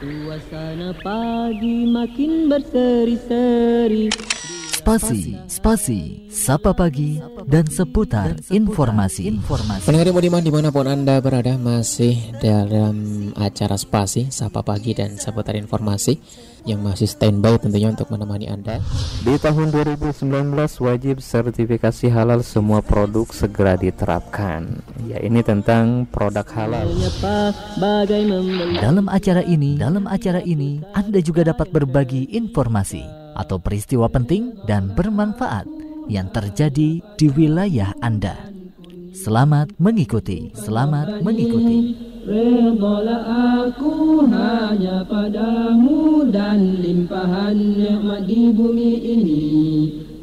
Suasana pagi makin berseri-seri. Spasi, spasi, sapa pagi, dan seputar informasi. informasi. Pendengar Budiman di mana pun Anda berada masih dalam acara spasi, sapa pagi, dan seputar informasi yang masih standby tentunya untuk menemani Anda. Di tahun 2019 wajib sertifikasi halal semua produk segera diterapkan. Ya ini tentang produk halal. Dalam acara ini, dalam acara ini Anda juga dapat berbagi informasi atau peristiwa penting dan bermanfaat yang terjadi di wilayah Anda. Selamat mengikuti, selamat mengikuti. Redalah aku hanya padamu dan limpahan nikmat di bumi ini.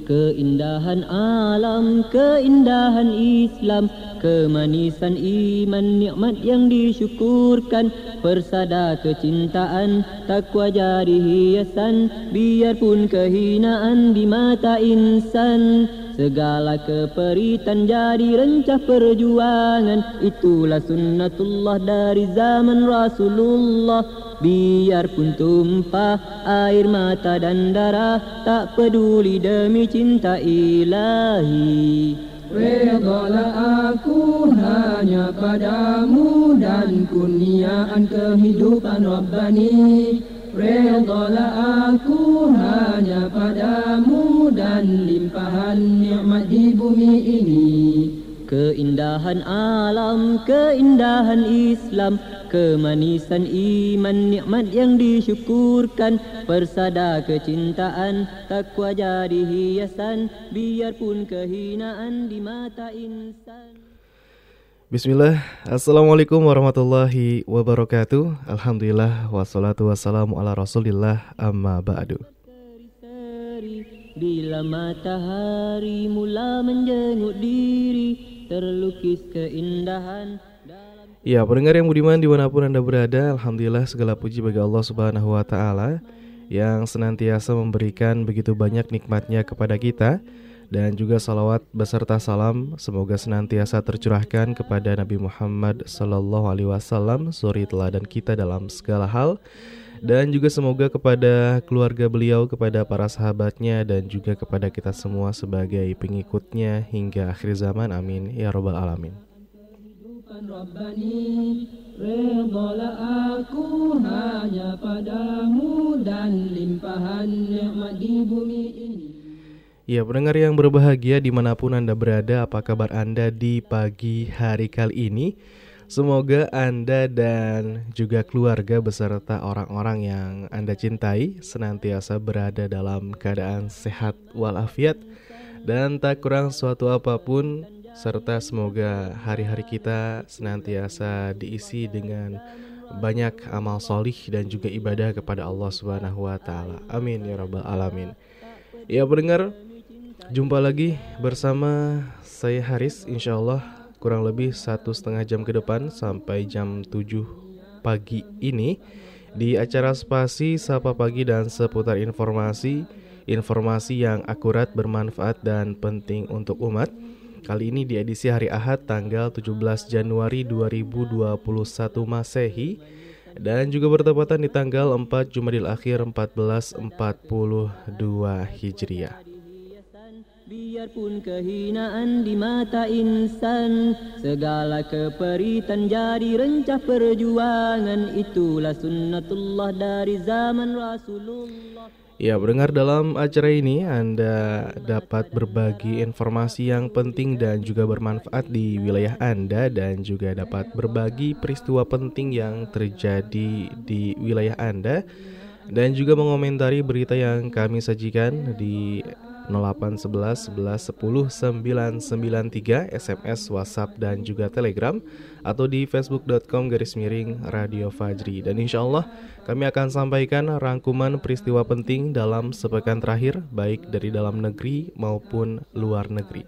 Keindahan alam, keindahan Islam, kemanisan iman, nikmat yang disyukurkan, persada kecintaan, takwa jadi hiasan, biarpun kehinaan di mata insan. Segala keperitan jadi rencah perjuangan. Itulah sunnatullah dari zaman Rasulullah. Biarpun tumpah air mata dan darah Tak peduli demi cinta ilahi Redalah aku hanya padamu dan kurniaan kehidupan Rabbani. Redalah aku hanya padamu dan limpahan nikmat di bumi ini Keindahan alam, keindahan Islam Kemanisan iman, nikmat yang disyukurkan Persada kecintaan, takwa jadi hiasan Biarpun kehinaan di mata insan. Bismillah, Assalamualaikum warahmatullahi wabarakatuh. Alhamdulillah, wassalatu wassalamu ala rasulillah amma ba'du. Bila matahari mula menjenguk diri Terlukis keindahan Ya, pendengar yang budiman di mana pun Anda berada Alhamdulillah segala puji bagi Allah subhanahu wa ta'ala Yang senantiasa memberikan begitu banyak nikmatnya kepada kita dan juga salawat beserta salam semoga senantiasa tercurahkan kepada Nabi Muhammad Sallallahu Alaihi Wasallam suri teladan kita dalam segala hal dan juga semoga kepada keluarga beliau kepada para sahabatnya dan juga kepada kita semua sebagai pengikutnya hingga akhir zaman. Amin. Ya robbal alamin. Aku hanya padamu dan limpahan nikmat di bumi ini. Ya, pendengar yang berbahagia di mana pun Anda berada, apa kabar Anda di pagi hari kali ini? Semoga Anda dan juga keluarga beserta orang-orang yang Anda cintai senantiasa berada dalam keadaan sehat walafiat dan tak kurang suatu apa pun serta semoga hari-hari kita senantiasa diisi dengan banyak amal solih dan juga ibadah kepada Allah Subhanahu wa taala. Amin ya rabbal alamin. Ya pendengar, Jumpa lagi bersama saya Haris Insya Allah kurang lebih satu setengah jam ke depan Sampai jam 7 pagi ini Di acara spasi Sapa Pagi dan seputar informasi Informasi yang akurat, bermanfaat, dan penting untuk umat Kali ini di edisi hari Ahad tanggal 17 Januari 2021 Masehi dan juga bertepatan di tanggal 4 Jumadil Akhir 1442 Hijriah. Biarpun kehinaan di mata insan Segala keperitan jadi rencah perjuangan. Itulah sunnatullah dari zaman Rasulullah. Ya, mendengar dalam acara ini Anda dapat berbagi informasi yang penting dan juga bermanfaat di wilayah Anda dan juga dapat berbagi peristiwa penting yang terjadi di wilayah Anda. Dan juga mengomentari berita yang kami sajikan di 0811 11 10 993 SMS, WhatsApp dan juga Telegram atau di facebook.com garis miring Radio Fajri dan insya Allah kami akan sampaikan rangkuman peristiwa penting dalam sepekan terakhir baik dari dalam negeri maupun luar negeri.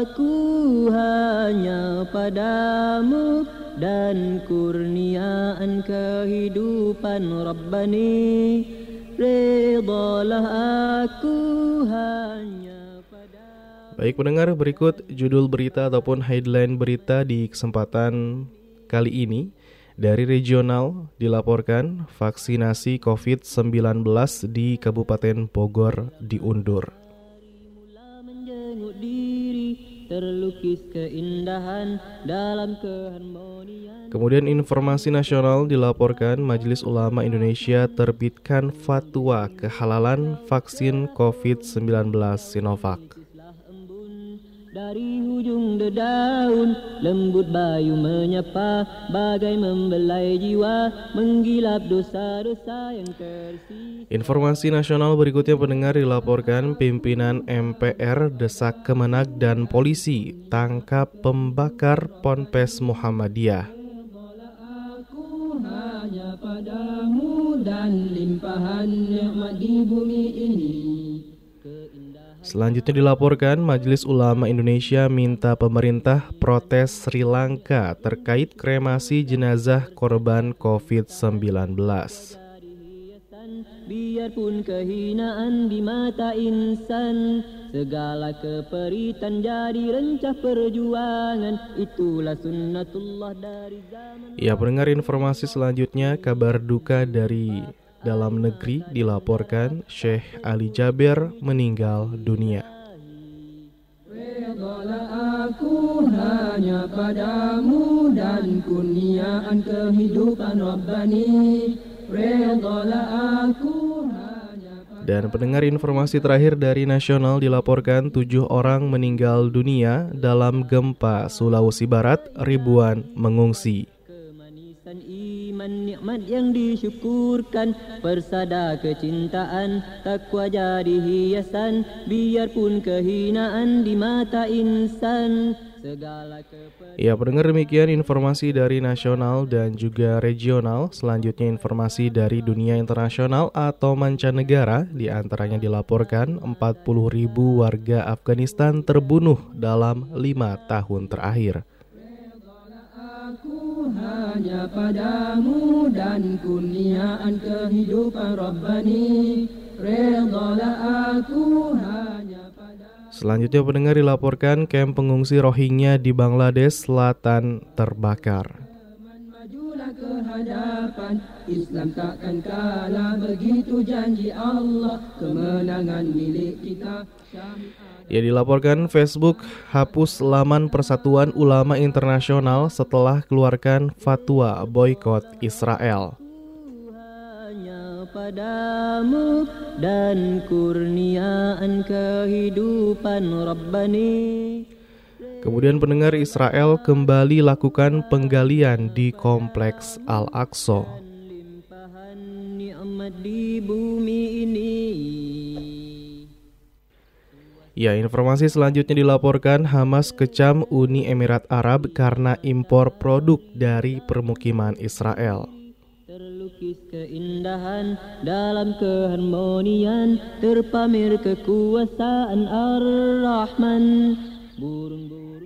Aku hanya padamu dan kurniaan kehidupan Rabbani Redalah aku hanya Baik pendengar, berikut judul berita ataupun headline berita di kesempatan kali ini. Dari regional dilaporkan vaksinasi COVID-19 di Kabupaten Bogor diundur. Kemudian informasi nasional dilaporkan Majelis Ulama Indonesia terbitkan fatwa kehalalan vaksin COVID-19 Sinovac. Dari hujung dedaun lembut bayu menyapa bagai membelai jiwa menggilap dosa-dosa yang tersisa. Informasi nasional berikutnya pendengar dilaporkan pimpinan MPR desak Kemenag dan polisi tangkap pembakar Ponpes Muhammadiyah. Aku hanya padamu dan limpahan nikmat di bumi ini. Selanjutnya dilaporkan Majelis Ulama Indonesia minta pemerintah protes Sri Lanka terkait kremasi jenazah korban COVID-19. Biarpun kehinaan di mata insan Segala keperitan jadi rencah perjuangan Itulah sunnatullah dari zaman Ya pendengar informasi selanjutnya kabar duka dari dalam negeri dilaporkan Syekh Ali Jaber meninggal dunia. Redalah aku hanya padamu dan kurniaan kehidupan Rabbani Redalah aku hanya Dan pendengar informasi terakhir dari nasional dilaporkan tujuh orang meninggal dunia dalam gempa Sulawesi Barat, ribuan mengungsi. Nikmat yang disyukurkan. Persada kecintaan takwa jadi hiasan. Biarpun kehinaan di mata insan. Ya pendengar demikian informasi dari nasional dan juga regional. Selanjutnya informasi dari dunia internasional atau mancanegara. Di antaranya dilaporkan 40 ribu warga Afghanistan terbunuh dalam lima tahun terakhir hanya padamu dan kurniaan kehidupan Rabbani. Redalah aku hanya padamu. Selanjutnya pendengar dilaporkan kamp pengungsi Rohingya di Bangladesh Selatan terbakar. Majulah ke hadapan Islam takkan kalah. Begitu janji Allah Kemenangan milik kita Ya dilaporkan Facebook hapus laman Persatuan Ulama Internasional setelah keluarkan fatwa boykot Israel. padamu dan kurniaan kehidupan Rabbani Kemudian pendengar Israel kembali lakukan penggalian di kompleks Al-Aqsa. di bumi ini Ya, informasi selanjutnya dilaporkan Hamas kecam Uni Emirat Arab karena impor produk dari permukiman Israel. Terlukis keindahan dalam keharmonian Terpamer kekuasaan Ar-Rahman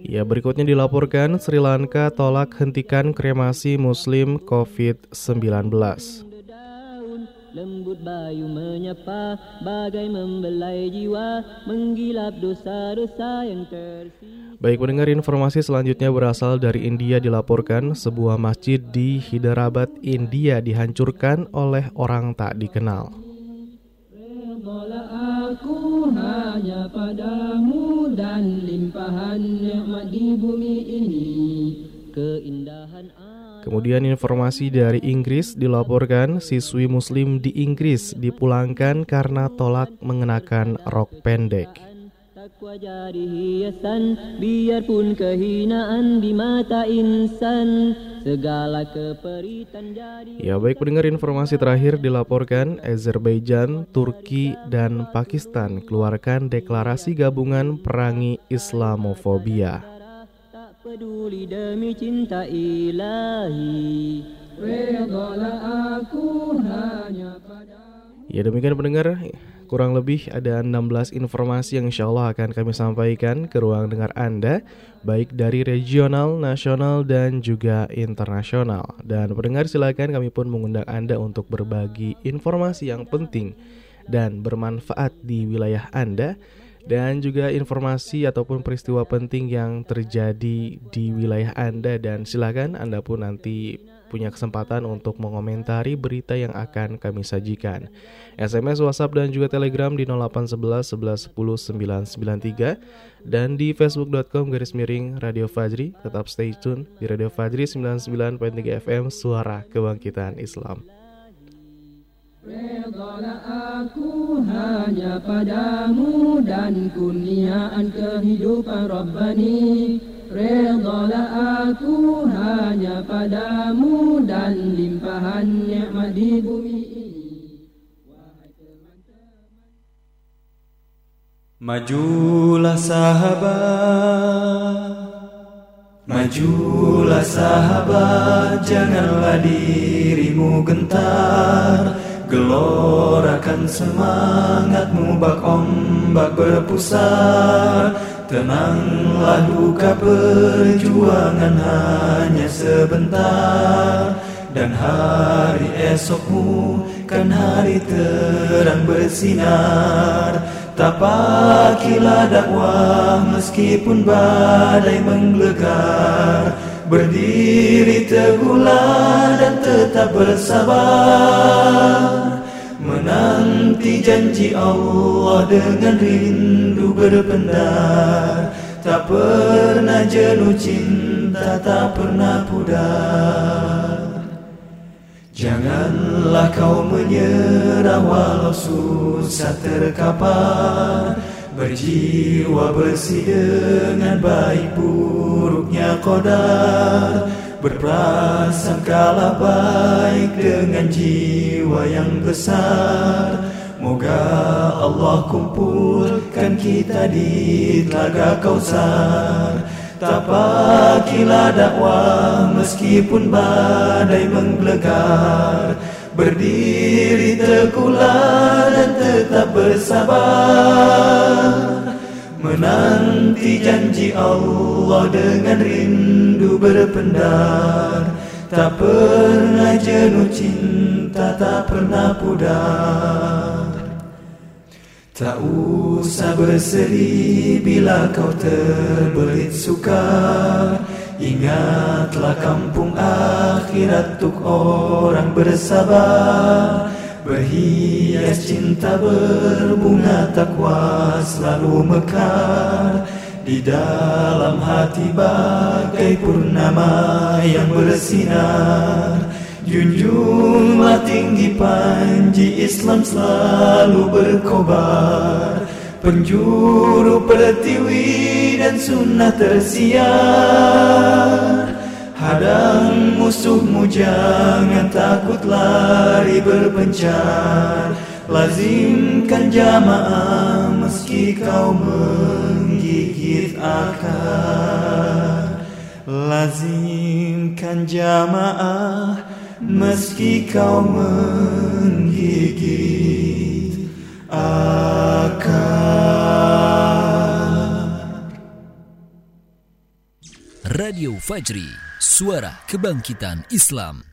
Ya, berikutnya dilaporkan Sri Lanka tolak hentikan kremasi muslim COVID-19. Lembut bayu menyapa Bagai membelai jiwa Menggilap dosa-dosa yang tersisa Baik mendengar informasi selanjutnya berasal dari India dilaporkan sebuah masjid di Hyderabad, India dihancurkan oleh orang tak dikenal. Aku hanya padamu dan limpahan nikmat di bumi ini Keindahan Kemudian informasi dari Inggris dilaporkan siswi muslim di Inggris dipulangkan karena tolak mengenakan rok pendek. Ya baik pendengar informasi terakhir dilaporkan Azerbaijan, Turki, dan Pakistan keluarkan deklarasi gabungan perangi Islamofobia. Peduli demi cinta ilahi. Aku hanya Ya demikian pendengar, kurang lebih ada 16 informasi yang insya Allah akan kami sampaikan ke ruang dengar Anda Baik dari regional, nasional, dan juga internasional. Dan pendengar silakan kami pun mengundang Anda untuk berbagi informasi yang penting dan bermanfaat di wilayah Anda dan juga informasi ataupun peristiwa penting yang terjadi di wilayah Anda dan silakan Anda pun nanti punya kesempatan untuk mengomentari berita yang akan kami sajikan. SMS, WhatsApp dan juga Telegram di 0811 11 10 993 dan di facebook.com garis miring Radio Fajri. Tetap stay tune di Radio Fajri 99.3 FM Suara Kebangkitan Islam. Redalah aku hanya padamu dan kurniaan kehidupan Rabbani. Redalah aku hanya padamu dan limpahan nikmat di bumi ini. Majulah sahabat. Majulah sahabat Janganlah dirimu gentar Gelorakan semangatmu bak ombak berpusar. Tenanglah duka perjuangan hanya sebentar. Dan hari esokmu kan hari terang bersinar. Tapakilah dakwah meskipun badai menggelegar. Berdiri teguhlah dan tetap bersabar Menanti janji Allah dengan rindu berpendar. Tak pernah jenuh cinta, tak pernah pudar. Janganlah kau menyerah walau susah terkapar. Berjiwa bersih dengan baik buruknya kodar Berprasangkalah baik dengan jiwa yang besar. Moga Allah kumpulkan kita di telaga kausar. Tapakilah dakwah meskipun badai menggelegar. Berdiri teguhlah dan tetap bersabar Menanti janji Allah dengan rindu berpendar. Tak pernah jenuh cinta, tak pernah pudar. Tak usah bersedih bila kau terbelit sukar. Ingatlah kampung akhirat untuk orang bersabar Berhias cinta berbunga takwa selalu mekar. Di dalam hati bagai purnama yang bersinar. Junjunglah tinggi panji Islam selalu berkobar. Penjuru pertiwi dan sunnah tersiar Hadang musuhmu jangan takut lari berpencar. Lazimkan jamaah meski kau menggigit akar. Lazimkan jamaah meski kau menggigit akar. Radio Fajri, suara kebangkitan Islam.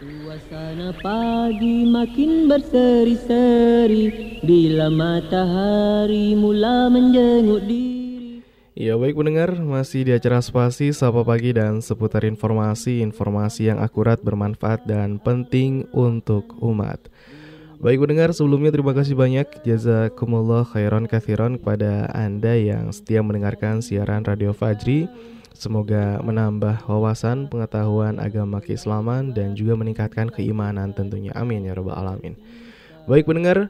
Suasana pagi makin berseri-seri Bila matahari mula menjenguk diri. Ya baik pendengar, masih di acara spasi Sapa Pagi dan seputar informasi-informasi yang akurat, bermanfaat, dan penting untuk umat. Baik pendengar, sebelumnya terima kasih banyak. Jazakumullah khairan kathiron kepada Anda yang setia mendengarkan siaran Radio Fajri Semoga menambah wawasan pengetahuan agama keislaman dan juga meningkatkan keimanan tentunya. Amin ya rabbal alamin. Baik pendengar,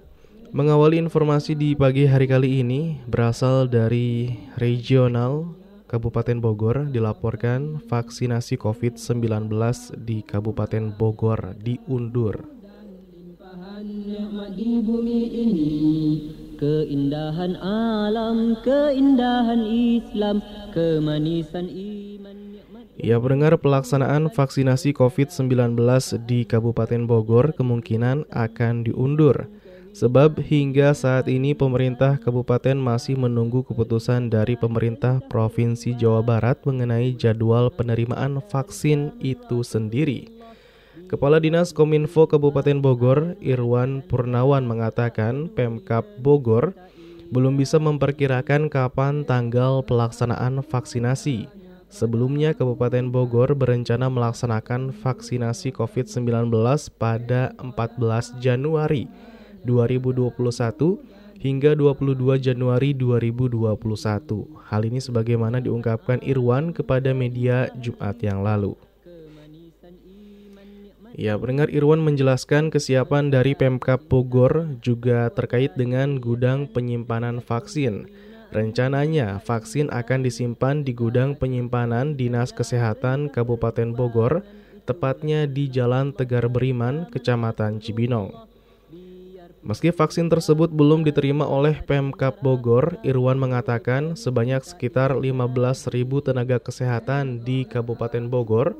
mengawali informasi di pagi hari kali ini berasal dari regional Kabupaten Bogor dilaporkan vaksinasi COVID-19 di Kabupaten Bogor diundur. Keindahan alam, keindahan Islam Kemanisan iman Ya pendengar pelaksanaan vaksinasi COVID-19 di Kabupaten Bogor kemungkinan akan diundur Sebab hingga saat ini pemerintah kabupaten masih menunggu keputusan dari pemerintah Provinsi Jawa Barat mengenai jadwal penerimaan vaksin itu sendiri. Kepala Dinas Kominfo Kabupaten Bogor, Irwan Purnawan mengatakan Pemkap Bogor belum bisa memperkirakan kapan tanggal pelaksanaan vaksinasi. Sebelumnya Kabupaten Bogor berencana melaksanakan vaksinasi COVID-19 pada 14 Januari 2021 hingga 22 Januari 2021. Hal ini sebagaimana diungkapkan Irwan kepada media Jumat yang lalu. Ya, pendengar Irwan menjelaskan kesiapan dari Pemkap Bogor juga terkait dengan gudang penyimpanan vaksin. Rencananya, vaksin akan disimpan di gudang penyimpanan Dinas Kesehatan Kabupaten Bogor, tepatnya di Jalan Tegar Beriman, Kecamatan Cibinong. Meski vaksin tersebut belum diterima oleh Pemkap Bogor, Irwan mengatakan sebanyak sekitar 15.000 tenaga kesehatan di Kabupaten Bogor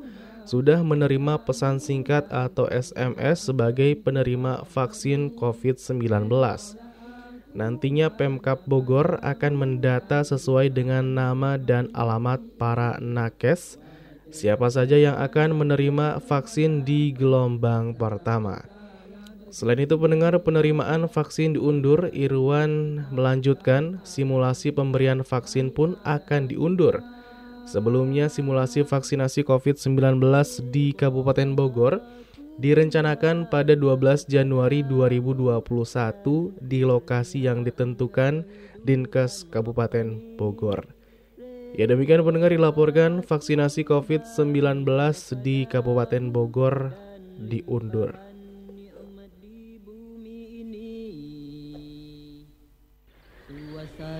sudah menerima pesan singkat atau SMS sebagai penerima vaksin COVID-19. Nantinya Pemkap Bogor akan mendata sesuai dengan nama dan alamat para nakes, siapa saja yang akan menerima vaksin di gelombang pertama. Selain itu pendengar penerimaan vaksin diundur, Irwan melanjutkan simulasi pemberian vaksin pun akan diundur. Sebelumnya simulasi vaksinasi COVID-19 di Kabupaten Bogor direncanakan pada 12 Januari 2021 di lokasi yang ditentukan Dinkes Kabupaten Bogor. Ya demikian pendengar dilaporkan vaksinasi COVID-19 di Kabupaten Bogor diundur.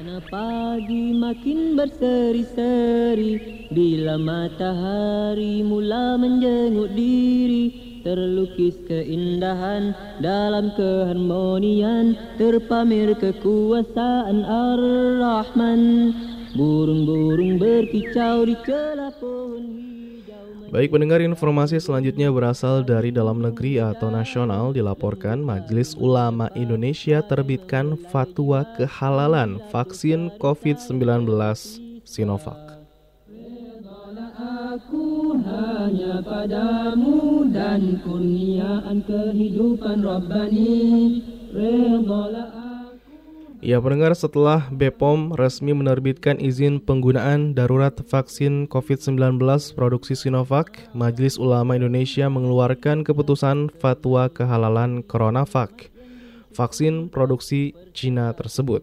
Suasana pagi makin berseri-seri Bila matahari mula menjenguk diri Terlukis keindahan dalam keharmonian Terpamer kekuasaan Ar-Rahman. Burung-burung berkicau di celah pohon Baik pendengar informasi selanjutnya berasal dari dalam negeri atau nasional dilaporkan Majelis Ulama Indonesia terbitkan fatwa kehalalan vaksin COVID-19 Sinovac. Ya pendengar setelah BPOM resmi menerbitkan izin penggunaan darurat vaksin COVID-19 produksi Sinovac, Majelis Ulama Indonesia mengeluarkan keputusan fatwa kehalalan CoronaVac, vaksin produksi Cina tersebut.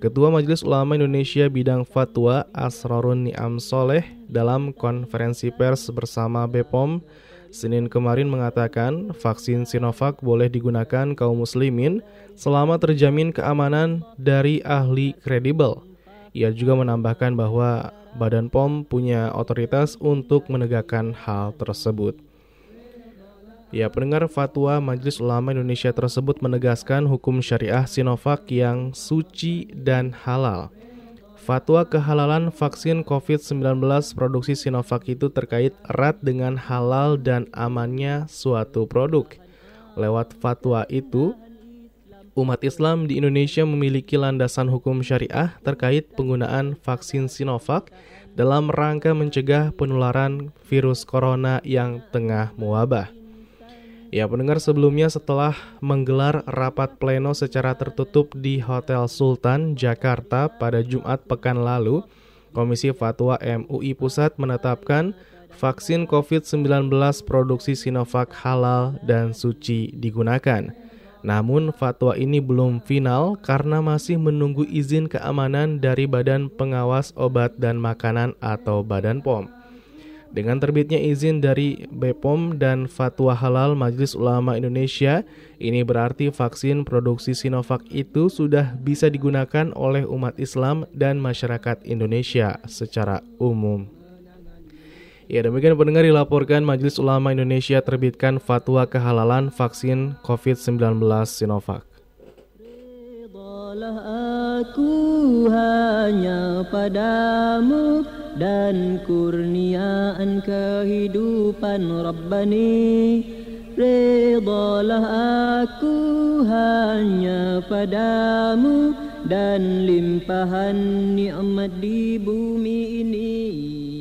Ketua Majelis Ulama Indonesia bidang fatwa Asrorun Niam Soleh dalam konferensi pers bersama BPOM Senin kemarin mengatakan vaksin Sinovac boleh digunakan kaum muslimin selama terjamin keamanan dari ahli kredibel. Ia juga menambahkan bahwa Badan POM punya otoritas untuk menegakkan hal tersebut. Ya, pendengar fatwa Majelis Ulama Indonesia tersebut menegaskan hukum syariah Sinovac yang suci dan halal. Fatwa kehalalan vaksin COVID-19 produksi Sinovac itu terkait erat dengan halal dan amannya suatu produk. Lewat fatwa itu, umat Islam di Indonesia memiliki landasan hukum syariah terkait penggunaan vaksin Sinovac dalam rangka mencegah penularan virus corona yang tengah mewabah. Ya, pendengar sebelumnya setelah menggelar rapat pleno secara tertutup di Hotel Sultan, Jakarta pada Jumat pekan lalu, Komisi Fatwa MUI Pusat menetapkan vaksin COVID-19 produksi Sinovac halal dan suci digunakan. Namun fatwa ini belum final karena masih menunggu izin keamanan dari Badan Pengawas Obat dan Makanan atau Badan POM. Dengan terbitnya izin dari BPOM dan fatwa halal Majelis Ulama Indonesia, ini berarti vaksin produksi Sinovac itu sudah bisa digunakan oleh umat Islam dan masyarakat Indonesia secara umum. Ya demikian pendengar dilaporkan Majelis Ulama Indonesia terbitkan fatwa kehalalan vaksin COVID-19 Sinovac. Aku hanya padamu dan kurniaan kehidupan Rabbani. Redalah aku hanya padamu dan limpahan nikmat di bumi ini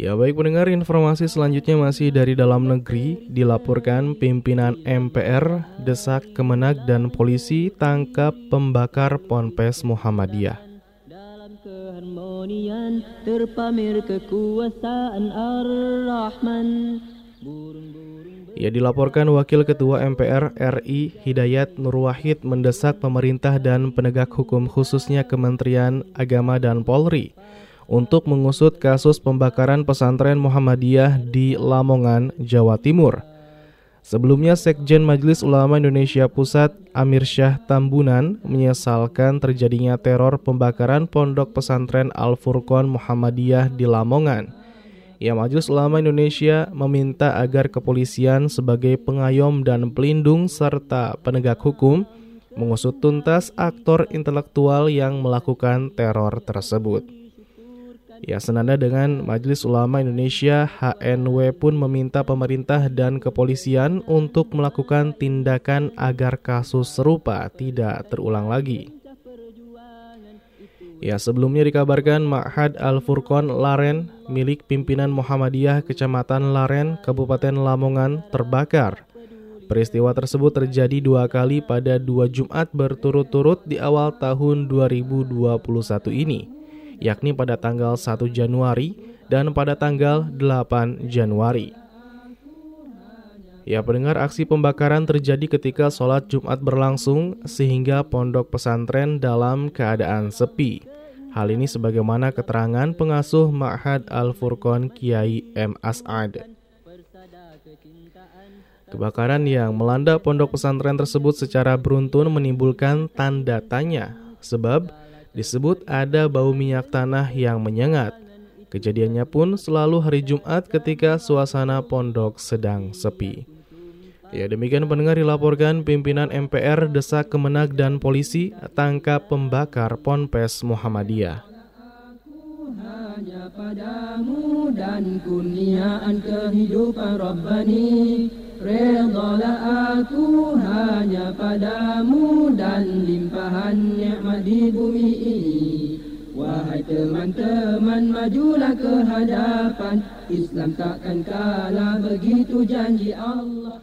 Ya baik pendengar informasi selanjutnya masih dari dalam negeri dilaporkan pimpinan MPR desak Kemenag dan polisi tangkap pembakar Ponpes Muhammadiyah. Dalam keharmonian terpamer kekuasaan Ar-Rahman ia dilaporkan Wakil Ketua MPR RI Hidayat Nur Wahid mendesak pemerintah dan penegak hukum khususnya Kementerian Agama dan Polri untuk mengusut kasus pembakaran pesantren Muhammadiyah di Lamongan, Jawa Timur. Sebelumnya Sekjen Majelis Ulama Indonesia Pusat Amir Syah Tambunan menyesalkan terjadinya teror pembakaran pondok pesantren Al-Furqan Muhammadiyah di Lamongan. Ya Majelis Ulama Indonesia meminta agar kepolisian sebagai pengayom dan pelindung serta penegak hukum mengusut tuntas aktor intelektual yang melakukan teror tersebut. Ya senada dengan Majelis Ulama Indonesia, HNW pun meminta pemerintah dan kepolisian untuk melakukan tindakan agar kasus serupa tidak terulang lagi. Ya, sebelumnya dikabarkan Ma'had Al-Furqan Laren milik pimpinan Muhammadiyah Kecamatan Laren, Kabupaten Lamongan terbakar. Peristiwa tersebut terjadi dua kali pada dua Jumat berturut-turut di awal tahun 2021 ini, yakni pada tanggal 1 Januari dan pada tanggal 8 Januari. Ya, pendengar aksi pembakaran terjadi ketika sholat Jumat berlangsung sehingga pondok pesantren dalam keadaan sepi. Hal ini sebagaimana keterangan pengasuh Ma'had Al-Furqan Kiai M. As'ad. Kebakaran yang melanda pondok pesantren tersebut secara beruntun menimbulkan tanda tanya sebab disebut ada bau minyak tanah yang menyengat. Kejadiannya pun selalu hari Jumat ketika suasana pondok sedang sepi. Ya demikian pendengar dilaporkan pimpinan MPR desak Kemenag dan polisi tangkap pembakar Ponpes Muhammadiyah. Hanya padamu dan kehidupan Rabbani Redalah aku hanya padamu dan limpahan nikmat di bumi ini. Wahai teman-teman majulah ke hadapan. Islam takkan kalah begitu janji Allah.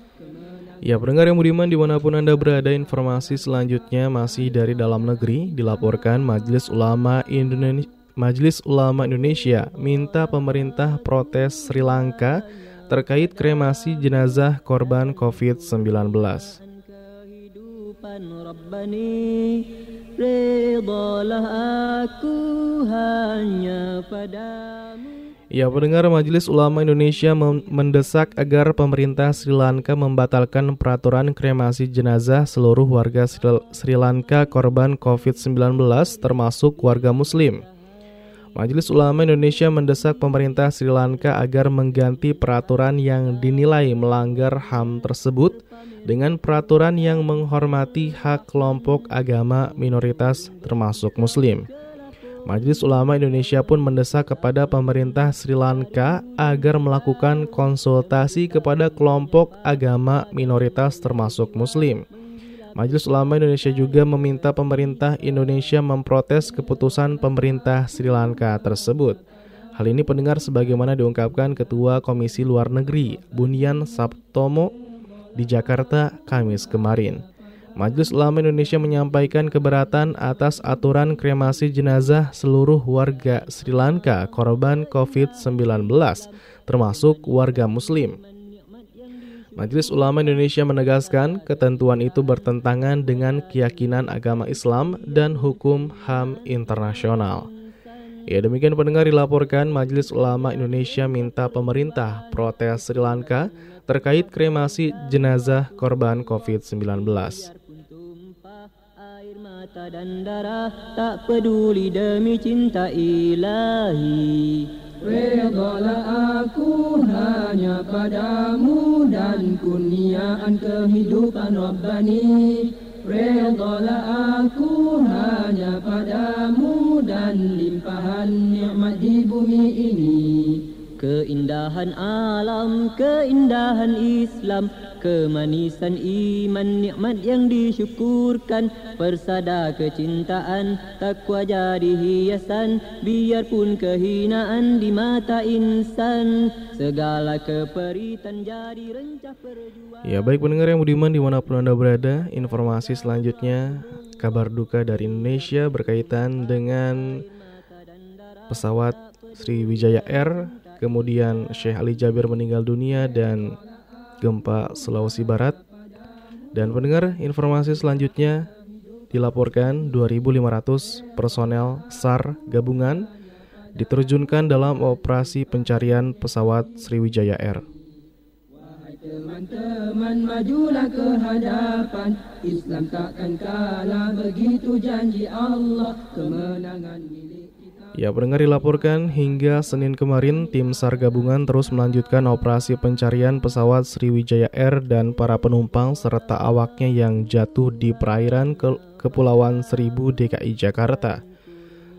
Ya, pendengar yang budiman di mana pun Anda berada, informasi selanjutnya masih dari dalam negeri. Dilaporkan Majelis Ulama Indonesia Majelis Ulama Indonesia minta pemerintah protes Sri Lanka terkait kremasi jenazah korban COVID-19. Ya, pendengar Majelis Ulama Indonesia mendesak agar pemerintah Sri Lanka membatalkan peraturan kremasi jenazah seluruh warga Sri Lanka korban COVID-19 termasuk warga muslim. Majelis Ulama Indonesia mendesak pemerintah Sri Lanka agar mengganti peraturan yang dinilai melanggar HAM tersebut dengan peraturan yang menghormati hak kelompok agama minoritas termasuk muslim. Majelis Ulama Indonesia pun mendesak kepada pemerintah Sri Lanka agar melakukan konsultasi kepada kelompok agama minoritas termasuk Muslim. Majelis Ulama Indonesia juga meminta pemerintah Indonesia memprotes keputusan pemerintah Sri Lanka tersebut. Hal ini pendengar sebagaimana diungkapkan Ketua Komisi Luar Negeri Bunyan Sabtomo di Jakarta Kamis kemarin. Majelis Ulama Indonesia menyampaikan keberatan atas aturan kremasi jenazah seluruh warga Sri Lanka korban COVID-19, termasuk warga Muslim. Majelis Ulama Indonesia menegaskan ketentuan itu bertentangan dengan keyakinan agama Islam dan hukum HAM internasional. Ya demikian pendengar dilaporkan Majelis Ulama Indonesia minta pemerintah protes Sri Lanka terkait kremasi jenazah korban COVID-19 mata dan darah tak peduli demi cinta ilahi Redalah aku hanya padamu dan kurniaan kehidupan Rabbani. Redalah aku hanya padamu dan limpahan nikmat di bumi ini Keindahan alam, keindahan Islam Kemanisan iman, nikmat yang disyukurkan. Persada kecintaan, takwa jadi hiasan Biarpun kehinaan di mata insan. Segala keperitan jadi rencah perjuangan. Ya baik pendengar yang budiman di mana pun anda berada Informasi selanjutnya Kabar duka dari Indonesia berkaitan dengan Pesawat Sriwijaya Air Kemudian Syekh Ali Jabir meninggal dunia dan gempa Sulawesi Barat. Dan pendengar informasi selanjutnya dilaporkan 2.500 personel SAR gabungan diterjunkan dalam operasi pencarian pesawat Sriwijaya Air. Teman-teman majulah ke hadapan. Islam takkan kalah begitu janji Allah. Kemenangan Ya, pendengar dilaporkan hingga Senin kemarin tim SAR gabungan terus melanjutkan operasi pencarian pesawat Sriwijaya Air dan para penumpang serta awaknya yang jatuh di perairan ke Kepulauan Seribu DKI Jakarta.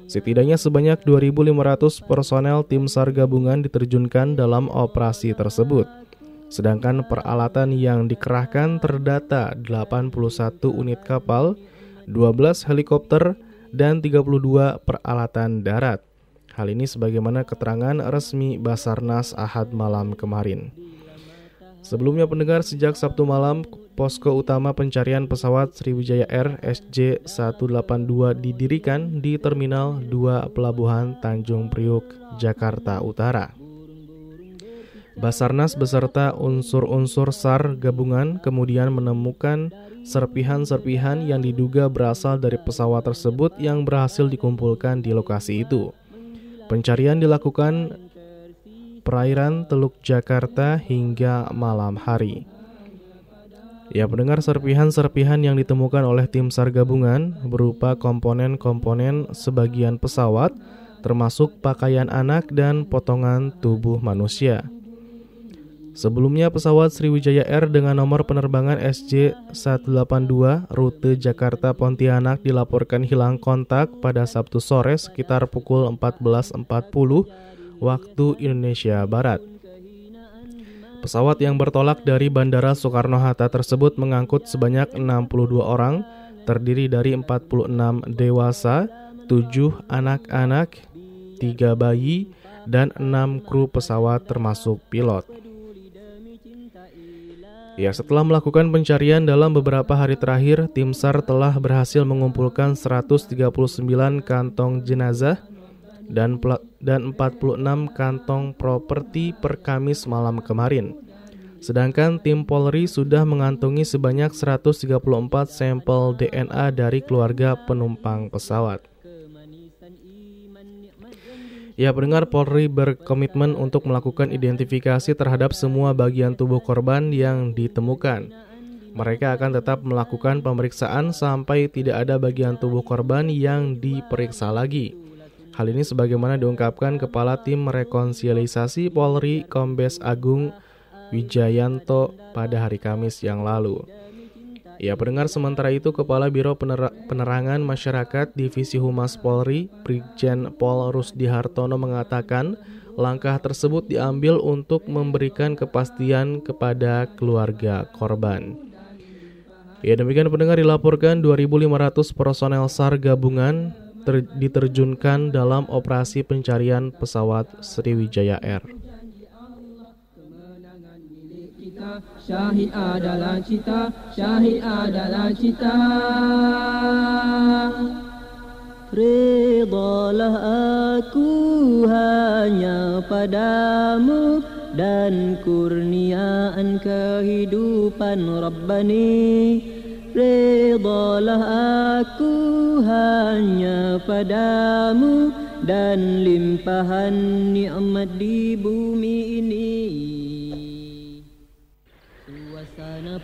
Setidaknya sebanyak 2.500 personel tim SAR gabungan diterjunkan dalam operasi tersebut. Sedangkan peralatan yang dikerahkan terdata 81 unit kapal, 12 helikopter, dan 32 peralatan darat. Hal ini sebagaimana keterangan resmi Basarnas Ahad malam kemarin. Sebelumnya pendengar sejak Sabtu malam, posko utama pencarian pesawat Sriwijaya Air SJ182 didirikan di Terminal 2 Pelabuhan Tanjung Priuk, Jakarta Utara. Basarnas beserta unsur-unsur SAR gabungan kemudian menemukan serpihan-serpihan yang diduga berasal dari pesawat tersebut yang berhasil dikumpulkan di lokasi itu. Pencarian dilakukan perairan Teluk Jakarta hingga malam hari. Ya, pendengar serpihan-serpihan yang ditemukan oleh tim SAR gabungan berupa komponen-komponen sebagian pesawat, termasuk pakaian anak dan potongan tubuh manusia. Sebelumnya pesawat Sriwijaya Air dengan nomor penerbangan SJ182 rute Jakarta Pontianak dilaporkan hilang kontak pada Sabtu sore sekitar pukul 14.40 waktu Indonesia Barat. Pesawat yang bertolak dari Bandara Soekarno-Hatta tersebut mengangkut sebanyak 62 orang, terdiri dari 46 dewasa, 7 anak-anak, 3 bayi, dan 6 kru pesawat termasuk pilot. Ya, setelah melakukan pencarian dalam beberapa hari terakhir, tim SAR telah berhasil mengumpulkan 139 kantong jenazah dan dan 46 kantong properti per Kamis malam kemarin. Sedangkan tim Polri sudah mengantongi sebanyak 134 sampel DNA dari keluarga penumpang pesawat. Ya, pendengar Polri berkomitmen untuk melakukan identifikasi terhadap semua bagian tubuh korban yang ditemukan. Mereka akan tetap melakukan pemeriksaan sampai tidak ada bagian tubuh korban yang diperiksa lagi. Hal ini sebagaimana diungkapkan Kepala Tim Rekonsiliasi Polri Kombes Agung Wijayanto pada hari Kamis yang lalu. Ya, pendengar sementara itu Kepala Biro Pener Penerangan Masyarakat Divisi Humas Polri, Brigjen Pol Rusdi Hartono mengatakan langkah tersebut diambil untuk memberikan kepastian kepada keluarga korban. Ya, demikian pendengar dilaporkan 2.500 personel SAR gabungan diterjunkan dalam operasi pencarian pesawat Sriwijaya Air. Syahid adalah cita, syahid adalah cita. Redalah aku hanya padamu dan kurniaan kehidupan Rabbani. Redalah aku hanya padamu dan limpahan nikmat di bumi ini.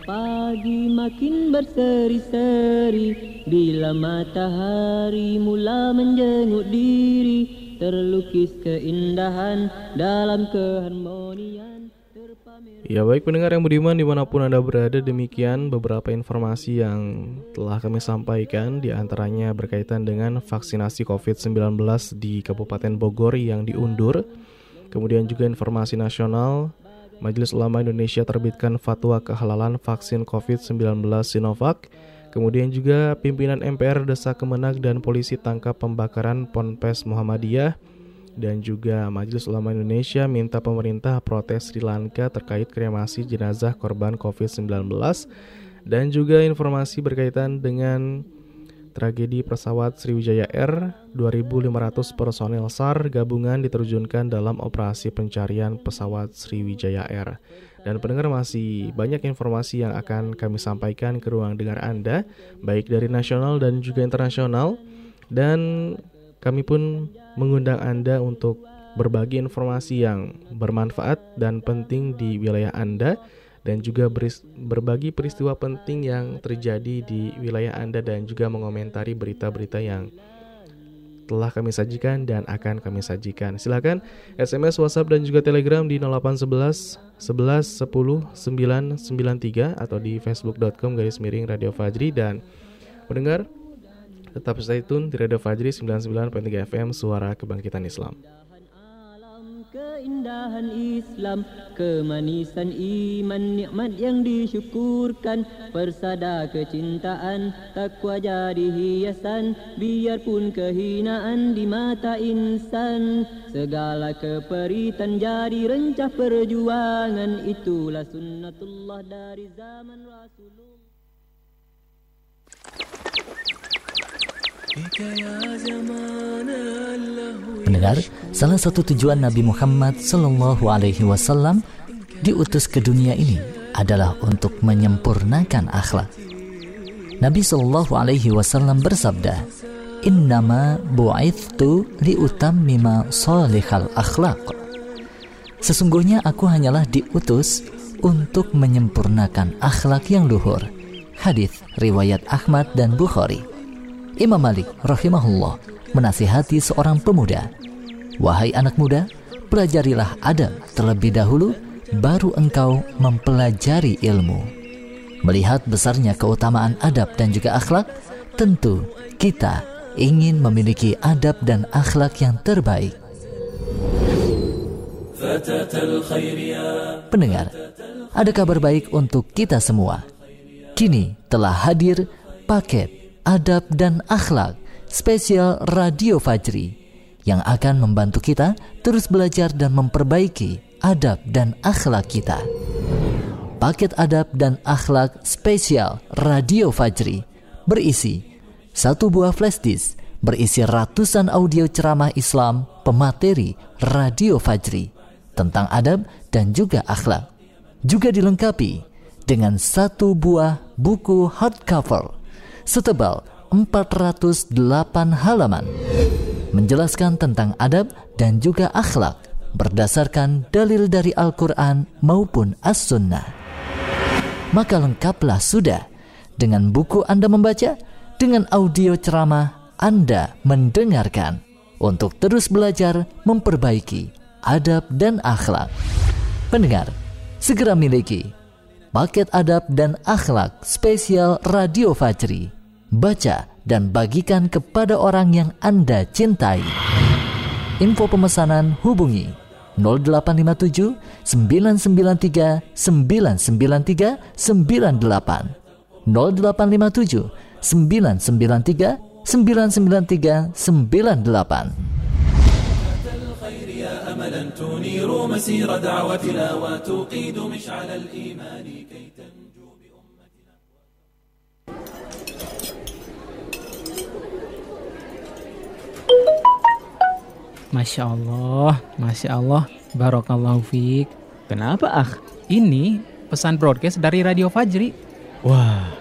Pagi makin berseri-seri Bila matahari mula menjenguk diri Terlukis keindahan dalam keharmonian Ya baik pendengar yang budiman di mana pun Anda berada demikian beberapa informasi yang telah kami sampaikan di antaranya berkaitan dengan vaksinasi COVID-19 di Kabupaten Bogor yang diundur. Kemudian juga informasi nasional, Majelis Ulama Indonesia terbitkan fatwa kehalalan vaksin COVID-19 Sinovac. Kemudian juga pimpinan MPR desa Kemenag dan polisi tangkap pembakaran Ponpes Muhammadiyah dan juga Majelis Ulama Indonesia minta pemerintah protes Sri Lanka terkait kremasi jenazah korban COVID-19 dan juga informasi berkaitan dengan tragedi pesawat Sriwijaya Air 2.500 personel SAR gabungan diterjunkan dalam operasi pencarian pesawat Sriwijaya Air. Dan pendengar masih banyak informasi yang akan kami sampaikan ke ruang dengar Anda, baik dari nasional dan juga internasional. Dan kami pun mengundang Anda untuk berbagi informasi yang bermanfaat dan penting di wilayah Anda dan juga berbagi peristiwa penting yang terjadi di wilayah Anda dan juga mengomentari berita-berita yang telah kami sajikan dan akan kami sajikan. Silakan SMS, WhatsApp dan juga Telegram di 0811 11 10 993 atau di facebook.com garis miring Radio Fajri dan pendengar tetap stay tune di Radio Fajri 99.3 FM Suara Kebangkitan Islam. Keindahan Islam, kemanisan iman, nikmat yang disyukurkan, persada kecintaan, takwa jadi hiasan, biarpun kehinaan di mata insan, segala keperitan jadi rencah perjuangan, itulah sunnatullah dari zaman Rasulullah. Mendengar, salah satu tujuan Nabi Muhammad Sallallahu Alaihi Wasallam diutus ke dunia ini adalah untuk menyempurnakan akhlak. Nabi Sallallahu Alaihi Wasallam bersabda, Innama bu'ithtu liutammima salihal akhlak. Sesungguhnya aku hanyalah diutus untuk menyempurnakan akhlak yang luhur. Hadis riwayat Ahmad dan Bukhari. Imam Malik rahimahullah menasihati seorang pemuda, "Wahai anak muda, pelajarilah adab terlebih dahulu, baru engkau mempelajari ilmu." Melihat besarnya keutamaan adab dan juga akhlak, tentu kita ingin memiliki adab dan akhlak yang terbaik. Pendengar, ada kabar baik untuk kita semua. Kini telah hadir paket adab dan akhlak spesial Radio Fajri yang akan membantu kita terus belajar dan memperbaiki adab dan akhlak kita. Paket adab dan akhlak spesial Radio Fajri berisi satu buah flash disk berisi ratusan audio ceramah Islam pemateri Radio Fajri tentang adab dan juga akhlak. Juga dilengkapi dengan satu buah buku hardcover setebal 408 halaman menjelaskan tentang adab dan juga akhlak berdasarkan dalil dari Al-Quran maupun As-Sunnah. Maka lengkaplah sudah dengan buku Anda membaca, dengan audio ceramah Anda mendengarkan untuk terus belajar memperbaiki adab dan akhlak. Pendengar, segera miliki paket adab dan akhlak spesial Radio Fajri baca, dan bagikan kepada orang yang Anda cintai. Info pemesanan hubungi 0857 993 993 98 0857 993 993 98 أملا تنير مسير دعوتنا وتوقيد مشعل الإيمان Masya Allah, Masya Allah, Barokallahu Fik. Kenapa ah? Ini pesan broadcast dari Radio Fajri. Wah,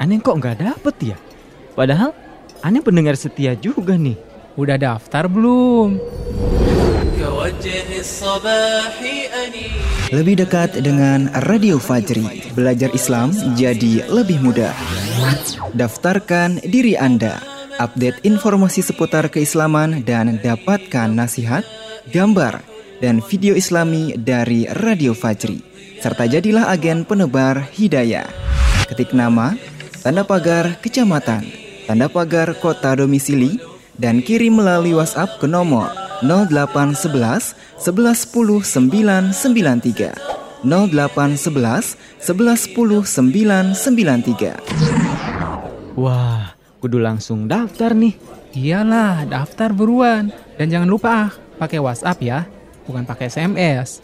aneh kok nggak dapet ya? Padahal aneh pendengar setia juga nih. Udah daftar belum? Lebih dekat dengan Radio Fajri, belajar Islam jadi lebih mudah. Daftarkan diri Anda update informasi seputar keislaman dan dapatkan nasihat, gambar, dan video islami dari Radio Fajri. Serta jadilah agen penebar hidayah. Ketik nama, tanda pagar kecamatan, tanda pagar kota domisili, dan kirim melalui WhatsApp ke nomor 0811 1110 993 0811 1110 993 Wah, kudu langsung daftar nih. Iyalah, daftar buruan. Dan jangan lupa ah, pakai WhatsApp ya, bukan pakai SMS.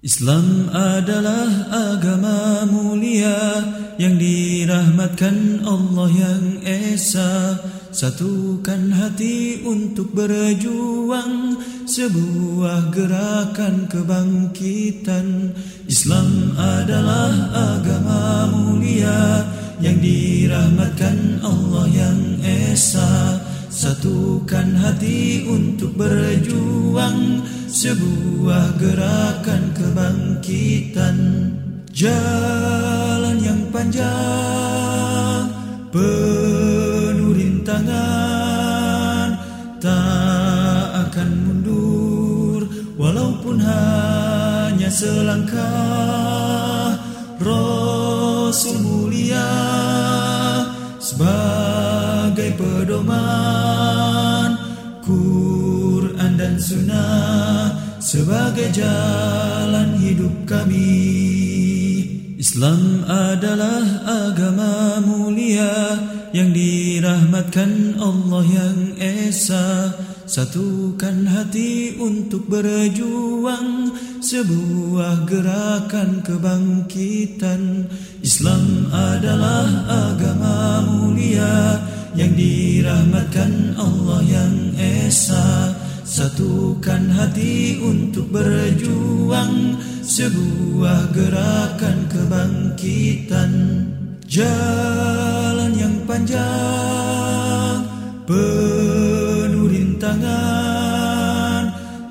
Islam adalah agama mulia yang dirahmatkan Allah yang Esa Satukan hati untuk berjuang sebuah gerakan kebangkitan Islam adalah agama mulia yang dirahmatkan Allah yang Esa. Satukan hati untuk berjuang Sebuah gerakan kebangkitan. Jalan yang panjang Penuh rintangan Tak akan mundur Walaupun hanya selangkah Rasul mulia sebagai pedoman Quran dan Sunnah sebagai jalan hidup kami. Islam adalah agama mulia yang dirahmatkan Allah yang Esa Satukan hati untuk berjuang sebuah gerakan kebangkitan. Islam adalah agama mulia yang dirahmatkan Allah yang Esa. Satukan hati untuk berjuang sebuah gerakan kebangkitan. Jalan yang panjang penuh rintangan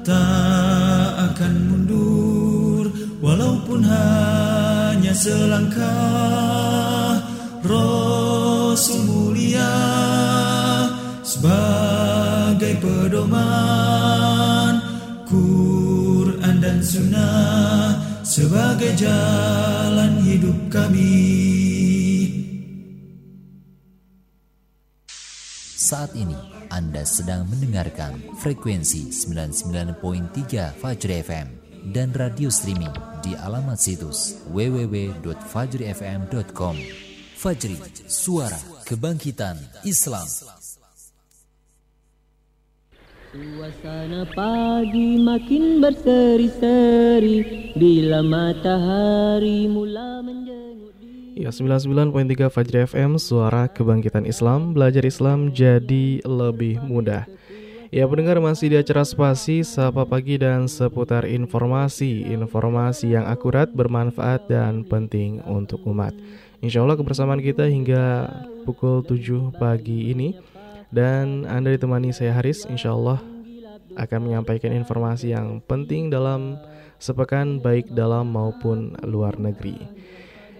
tak akan mundur walaupun hanya selangkah Rasul mulia sebagai pedoman Quran dan Sunnah sebagai jalan hidup kami Saat ini Anda sedang mendengarkan frekuensi 99.3 Fajri FM dan radio streaming di alamat situs www.fajrifm.com. Fajri, suara kebangkitan Islam. Suasana pagi makin berseri-seri bila matahari mula Ya 99.3 Fajri FM Suara Kebangkitan Islam Belajar Islam jadi lebih mudah. Ya pendengar masih di acara spasi Sapa Pagi dan seputar informasi. Informasi yang akurat, bermanfaat dan penting untuk umat. Insya Allah kebersamaan kita hingga pukul 7 pagi ini. Dan Anda ditemani saya Haris. Insya Allah akan menyampaikan informasi yang penting dalam sepekan baik dalam maupun luar negeri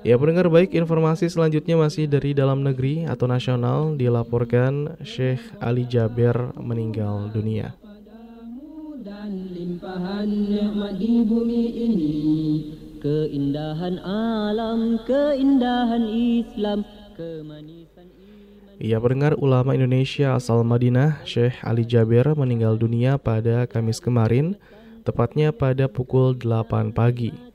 Ya pendengar baik informasi selanjutnya masih dari dalam negeri atau nasional dilaporkan Syekh Ali Jaber meninggal dunia. dan limpahan nikmat di bumi ini keindahan alam keindahan Islam kemanisan Ia pendengar ulama Indonesia asal Madinah Syekh Ali Jaber meninggal dunia pada Kamis kemarin tepatnya pada pukul 8 pagi.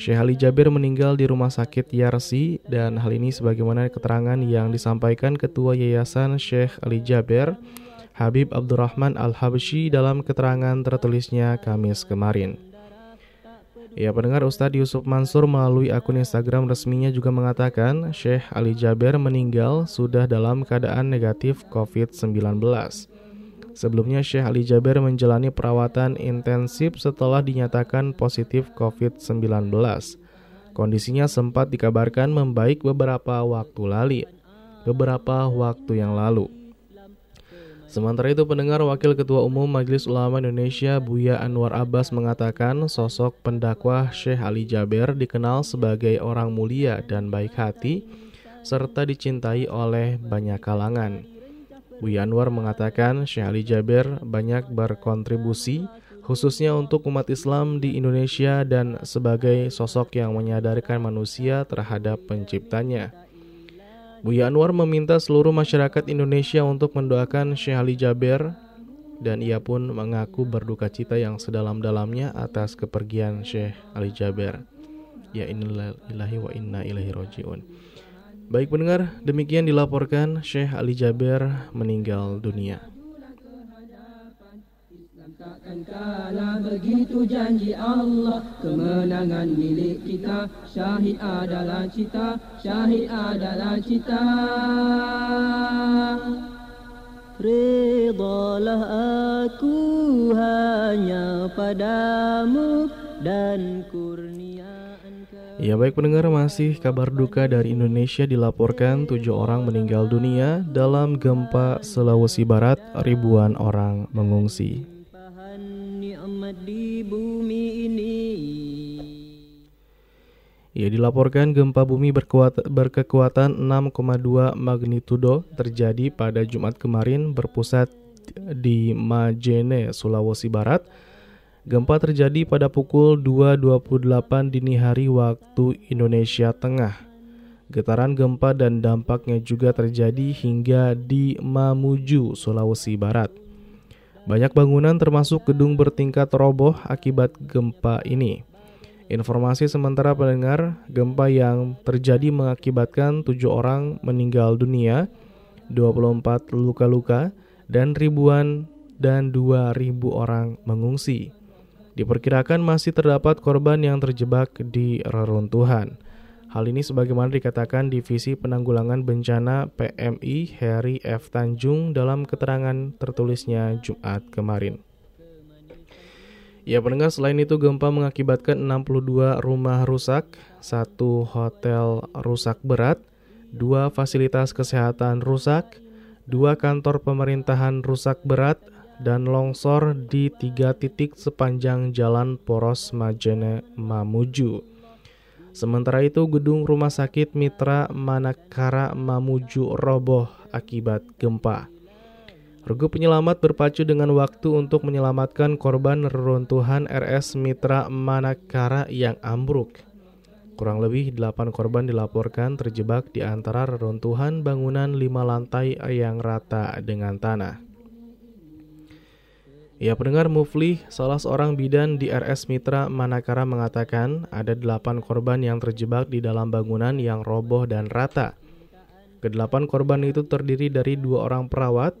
Syekh Ali Jabir meninggal di rumah sakit Yarsi dan hal ini sebagaimana keterangan yang disampaikan Ketua Yayasan Syekh Ali Jabir Habib Abdurrahman Al-Habsyi dalam keterangan tertulisnya Kamis kemarin. Ya pendengar Ustadz Yusuf Mansur melalui akun Instagram resminya juga mengatakan Syekh Ali Jabir meninggal sudah dalam keadaan negatif COVID-19. Sebelumnya Syekh Ali Jaber menjalani perawatan intensif setelah dinyatakan positif COVID-19. Kondisinya sempat dikabarkan membaik beberapa waktu lalu. Beberapa waktu yang lalu. Sementara itu pendengar Wakil Ketua Umum Majelis Ulama Indonesia Buya Anwar Abbas mengatakan sosok pendakwah Syekh Ali Jaber dikenal sebagai orang mulia dan baik hati serta dicintai oleh banyak kalangan. Buya Anwar mengatakan Syekh Ali Jaber banyak berkontribusi khususnya untuk umat Islam di Indonesia dan sebagai sosok yang menyadarkan manusia terhadap penciptanya. Buya Anwar meminta seluruh masyarakat Indonesia untuk mendoakan Syekh Ali Jaber dan ia pun mengaku berduka cita yang sedalam-dalamnya atas kepergian Syekh Ali Jaber. Ya innalillahi wa inna ilaihi rojiun. Baik pendengar, demikian dilaporkan Syekh Ali Jaber meninggal dunia. Takkan kalah begitu janji Allah Kemenangan milik kita Syahid adalah cita Syahid adalah cita Redalah aku hanya padamu Dan kurniaan Ya baik pendengar masih kabar duka dari Indonesia dilaporkan tujuh orang meninggal dunia dalam gempa Sulawesi Barat ribuan orang mengungsi. Ia dilaporkan gempa bumi berkuat, berkekuatan 6,2 magnitudo terjadi pada Jumat kemarin berpusat di Majene, Sulawesi Barat. Gempa terjadi pada pukul 2.28 dini hari waktu Indonesia Tengah. Getaran gempa dan dampaknya juga terjadi hingga di Mamuju, Sulawesi Barat. Banyak bangunan termasuk gedung bertingkat roboh akibat gempa ini. Informasi sementara pendengar, gempa yang terjadi mengakibatkan tujuh orang meninggal dunia, 24 luka-luka, dan ribuan dan 2.000 orang mengungsi. Diperkirakan masih terdapat korban yang terjebak di reruntuhan. Hal ini sebagaimana dikatakan Divisi Penanggulangan Bencana PMI Heri F. Tanjung dalam keterangan tertulisnya Jumat kemarin. Ya pendengar selain itu gempa mengakibatkan 62 rumah rusak, satu hotel rusak berat, dua fasilitas kesehatan rusak, dua kantor pemerintahan rusak berat, dan longsor di tiga titik sepanjang jalan Poros Majene Mamuju. Sementara itu, gedung rumah sakit Mitra Manakara Mamuju roboh akibat gempa. Regu penyelamat berpacu dengan waktu untuk menyelamatkan korban reruntuhan RS Mitra Manakara yang ambruk. Kurang lebih 8 korban dilaporkan terjebak di antara reruntuhan bangunan lima lantai yang rata dengan tanah. Ya pendengar Mufli, salah seorang bidan di RS Mitra Manakara mengatakan ada delapan korban yang terjebak di dalam bangunan yang roboh dan rata. Kedelapan korban itu terdiri dari dua orang perawat,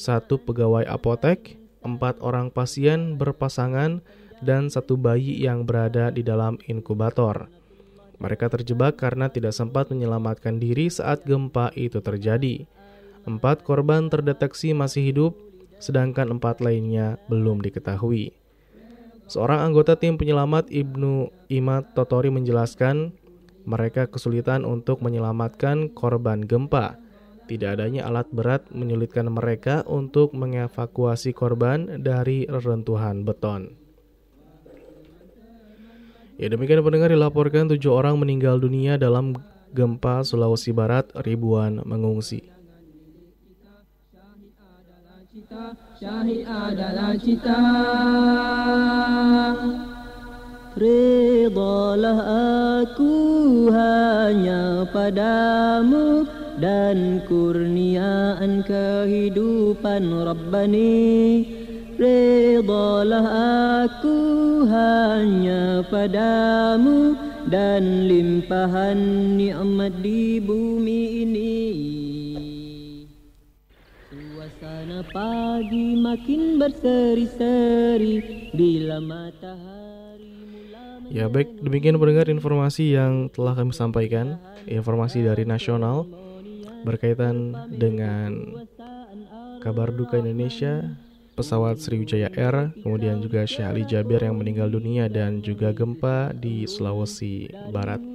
satu pegawai apotek, empat orang pasien berpasangan, dan satu bayi yang berada di dalam inkubator. Mereka terjebak karena tidak sempat menyelamatkan diri saat gempa itu terjadi. Empat korban terdeteksi masih hidup, sedangkan empat lainnya belum diketahui. Seorang anggota tim penyelamat Ibnu Imad Totori menjelaskan mereka kesulitan untuk menyelamatkan korban gempa. Tidak adanya alat berat menyulitkan mereka untuk mengevakuasi korban dari reruntuhan beton. Ya demikian pendengar dilaporkan tujuh orang meninggal dunia dalam gempa Sulawesi Barat ribuan mengungsi Syahid adalah cita Redalah aku hanya padamu Dan kurniaan kehidupan Rabbani. Redalah aku hanya padamu Dan limpahan nikmat di bumi ini pagi makin berseri-seri bila matahari Ya baik, demikian pendengar informasi yang telah kami sampaikan. Informasi dari nasional Berkaitan dengan kabar duka Indonesia Pesawat Sriwijaya Air Kemudian juga Syekh Ali Jabir yang meninggal dunia Dan juga gempa di Sulawesi Barat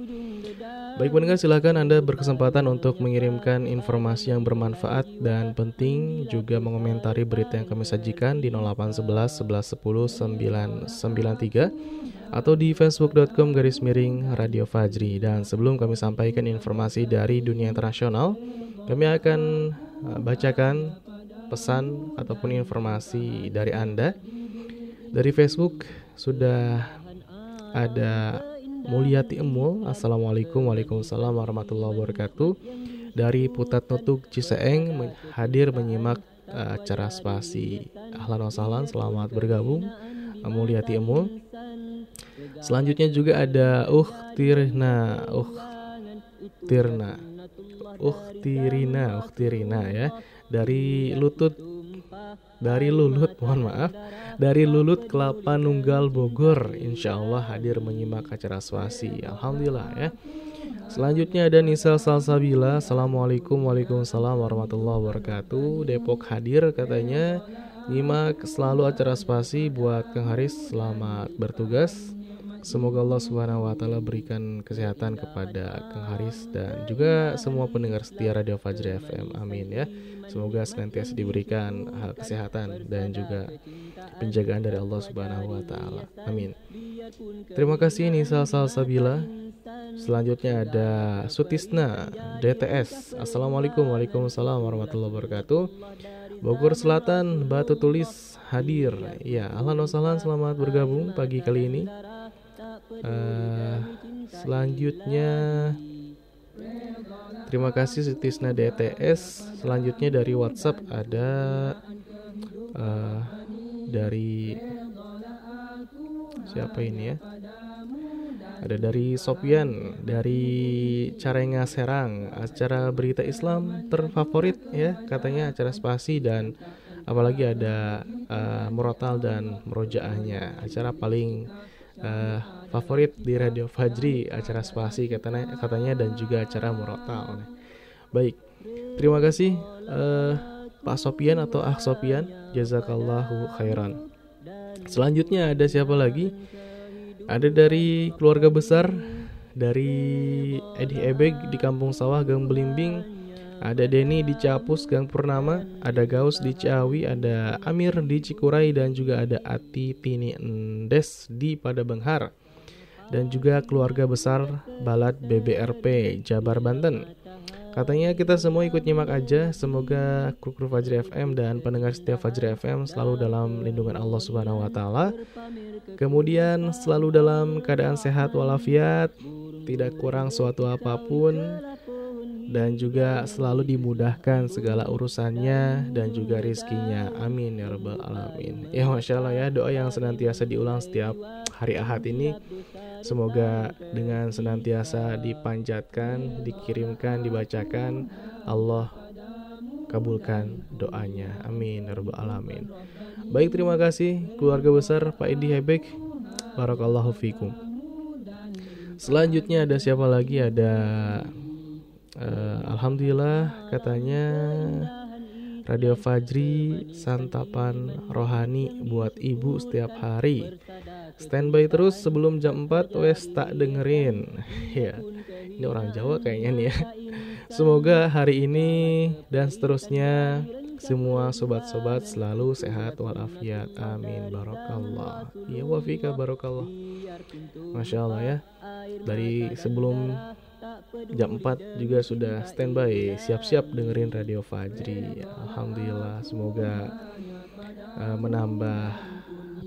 Baik pendengar silakan Anda berkesempatan untuk mengirimkan informasi yang bermanfaat dan penting. Juga mengomentari berita yang kami sajikan di 0811 11 10 993 atau di facebook.com garis miring Radio Fajri. Dan sebelum kami sampaikan informasi dari dunia internasional kami akan uh, bacakan pesan ataupun informasi dari Anda. Dari Facebook sudah ada Mulyati Emul Assalamualaikum Waalaikumsalam warahmatullahi wabarakatuh. Dari Putat Nutuk Ciseeng Hadir menyimak uh, acara spasi Ahlan wa selamat bergabung Mulyati Emul. Selanjutnya juga ada Uh Tirna Uh Tirna Uh Tirina Uh Tirina ya dari lutut dari Lulut mohon maaf. Dari Lulut Kelapa Nunggal Bogor. Insya Allah hadir menyimak acara swasi Alhamdulillah ya. Selanjutnya ada Nisa Salsabila. Assalamualaikum Waalaikumsalam warahmatullahi wabarakatuh. Depok hadir katanya. Nyimak selalu acara spasi buat Kang Haris. Selamat bertugas. Semoga Allah Subhanahu wa taala berikan kesehatan kepada Kang Haris dan juga semua pendengar setia Radio Fajri FM. Amin ya. Semoga senantiasa diberikan hal kesehatan dan juga penjagaan dari Allah Subhanahu wa taala. Amin. Terima kasih Nisa Salsabila. Selanjutnya ada Sutisna DTS. Assalamualaikum Waalaikumsalam warahmatullahi wabarakatuh. Bogor Selatan Batu Tulis hadir. Ya, wasahlan selamat bergabung pagi kali ini. Uh, selanjutnya terima kasih Sutisna DTS. Selanjutnya dari WhatsApp ada uh, dari siapa ini ya? Ada dari Sopian dari Carenga Serang, acara berita Islam terfavorit ya, katanya acara spasi dan apalagi ada uh, Murotal dan Merojaahnya, acara paling uh, favorit di Radio Fajri acara spasi katanya katanya dan juga acara murotal. Baik, terima kasih uh, Pak Sopian atau Ah Sopian, jazakallahu khairan. Selanjutnya ada siapa lagi? Ada dari keluarga besar dari Edi Ebeg di Kampung Sawah Gang Belimbing ada Denny di Capus Gang Purnama, ada Gaus di Ciawi, ada Amir di Cikuray dan juga ada Ati Tini Endes di Padabenghar dan juga keluarga besar Balat BBRP Jabar Banten. Katanya kita semua ikut nyimak aja. Semoga kru kru Fajri FM dan pendengar setiap Fajri FM selalu dalam lindungan Allah Subhanahu wa taala. Kemudian selalu dalam keadaan sehat walafiat, tidak kurang suatu apa pun dan juga selalu dimudahkan segala urusannya dan juga rizkinya. Amin ya rabbal alamin. Ya masya Allah ya doa yang senantiasa diulang setiap hari ahad ini semoga dengan senantiasa dipanjatkan dikirimkan dibacakan Allah kabulkan doanya. Amin ya rabbal alamin. Baik terima kasih keluarga besar Pak Edi Hebek. Barakallahu fikum. Selanjutnya ada siapa lagi? Ada uh, alhamdulillah katanya Radio Fajri santapan rohani buat ibu setiap hari. Standby terus sebelum jam 4 wes tak dengerin. ya. Ini orang Jawa kayaknya nih ya. Semoga hari ini dan seterusnya semua sobat-sobat selalu sehat walafiat. Amin. Barokallah. Ya wafika barokallah. Masya Allah ya. Dari sebelum jam 4 juga sudah standby. Siap-siap dengerin Radio Fajri. Alhamdulillah semoga uh, menambah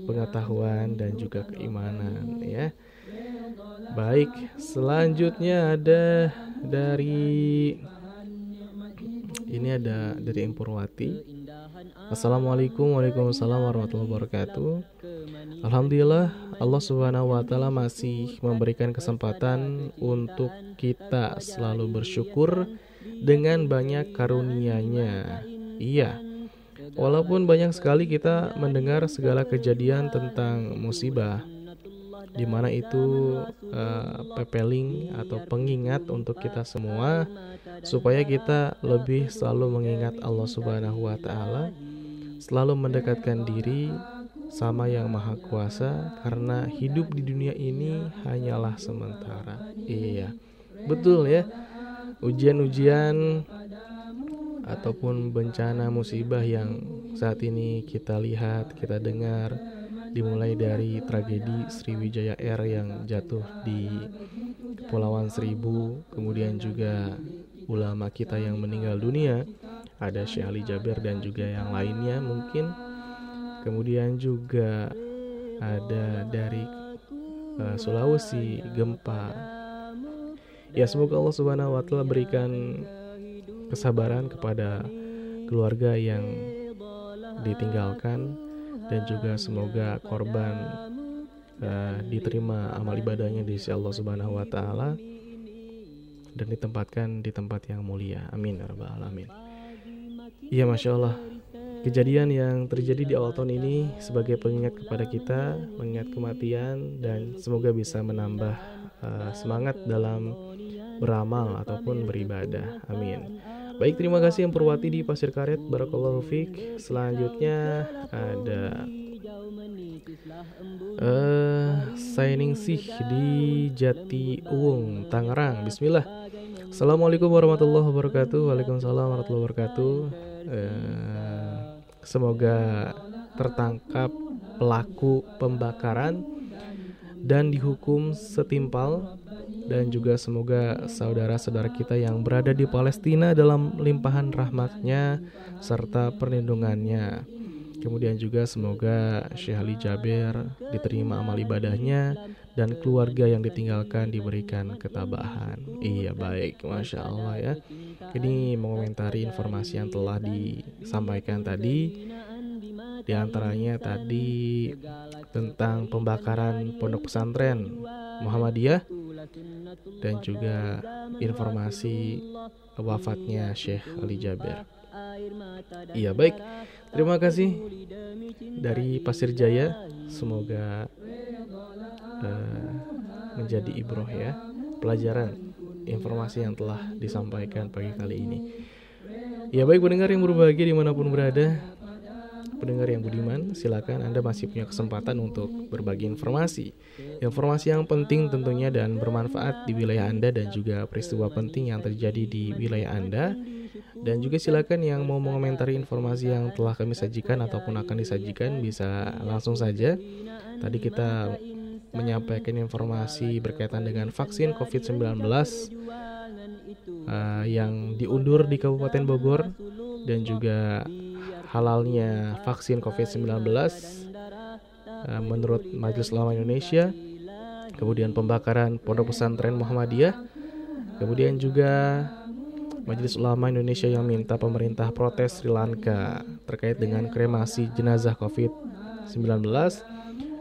pengetahuan dan juga keimanan ya. Baik selanjutnya ada dari ini ada dari Impurwati Assalamualaikum warahmatullahi wabarakatuh. Alhamdulillah Allah subhanahu wa ta'ala masih memberikan kesempatan untuk kita selalu bersyukur dengan banyak karunia-Nya. Iya Walaupun banyak sekali kita mendengar segala kejadian tentang musibah di mana itu uh, pepeling atau pengingat untuk kita semua supaya kita lebih selalu mengingat Allah Subhanahu wa taala selalu mendekatkan diri sama yang maha kuasa karena hidup di dunia ini hanyalah sementara. Iya. Betul ya. Ujian-ujian ataupun bencana musibah yang saat ini kita lihat, kita dengar dimulai dari tragedi Sriwijaya Air yang jatuh di Kepulauan Seribu, kemudian juga ulama kita yang meninggal dunia, ada Syekh Ali Jaber dan juga yang lainnya mungkin. Kemudian juga ada dari uh, Sulawesi gempa. Ya semoga Allah Subhanahu wa taala berikan kesabaran kepada keluarga yang ditinggalkan dan juga semoga korban uh, diterima amal ibadahnya di sisi Allah Subhanahu wa taala dan ditempatkan di tempat yang mulia. Amin ya alamin. Iya, masya Allah. Kejadian yang terjadi di awal tahun ini sebagai pengingat kepada kita, mengingat kematian dan semoga bisa menambah uh, semangat dalam beramal ataupun beribadah. Amin. Baik, terima kasih yang Purwati di Pasir Karet. Barakallahu fiik. Selanjutnya ada uh, signing sih di Jati Uung, Tangerang. Bismillah. Assalamualaikum warahmatullahi wabarakatuh. Waalaikumsalam warahmatullahi wabarakatuh. Uh, semoga tertangkap pelaku pembakaran dan dihukum setimpal dan juga semoga saudara-saudara kita yang berada di Palestina dalam limpahan rahmatnya serta perlindungannya. Kemudian juga semoga Syekh Ali Jaber diterima amal ibadahnya dan keluarga yang ditinggalkan diberikan ketabahan. Iya baik, masya Allah ya. Ini mengomentari informasi yang telah disampaikan tadi. Di antaranya tadi tentang pembakaran pondok pesantren Muhammadiyah dan juga informasi wafatnya Syekh Ali Jaber. Iya baik, terima kasih dari Pasir Jaya. Semoga uh, menjadi ibroh ya, pelajaran informasi yang telah disampaikan pagi kali ini. Ya baik pendengar yang berbahagia di mana pun berada, pendengar yang budiman, silakan Anda masih punya kesempatan untuk berbagi informasi. Informasi yang penting tentunya dan bermanfaat di wilayah Anda dan juga peristiwa penting yang terjadi di wilayah Anda. Dan juga silakan yang mau mengomentari informasi yang telah kami sajikan ataupun akan disajikan bisa langsung saja. Tadi kita menyampaikan informasi berkaitan dengan vaksin COVID-19 uh, yang diundur di Kabupaten Bogor dan juga halalnya vaksin COVID-19 eh, menurut Majelis Ulama Indonesia, kemudian pembakaran pondok pesantren Muhammadiyah, kemudian juga Majelis Ulama Indonesia yang minta pemerintah protes Sri Lanka terkait dengan kremasi jenazah COVID-19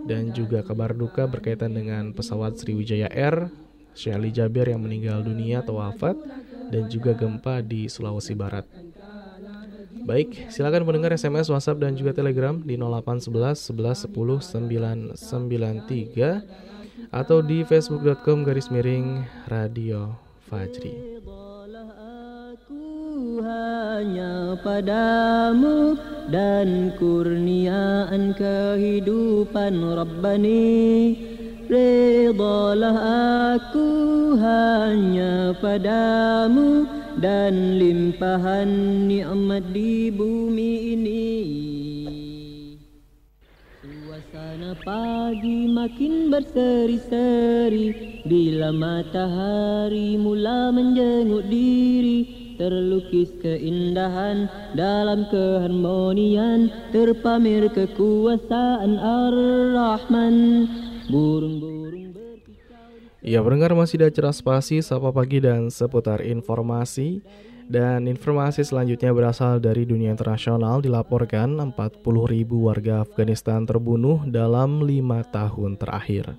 dan juga kabar duka berkaitan dengan pesawat Sriwijaya Air Syekh Ali Jabir yang meninggal dunia atau wafat dan juga gempa di Sulawesi Barat. Baik, silakan mendengar SMS, WhatsApp dan juga Telegram di 0811 11 10 993 atau di facebook.com garis miring Radio Fajri. hanya padamu dan kurniaan kehidupan Rabbani Redalah aku hanya padamu dan limpahan nikmat di bumi ini. Suasana pagi makin berseri-seri Bila matahari mula menjenguk diri. Terlukis keindahan dalam keharmonian Terpamer kekuasaan Ar-Rahman. Burung-burung Ya, pendengar masih ada acara spasi, sapa pagi dan seputar informasi. Dan informasi selanjutnya berasal dari dunia internasional dilaporkan 40 ribu warga Afghanistan terbunuh dalam lima tahun terakhir.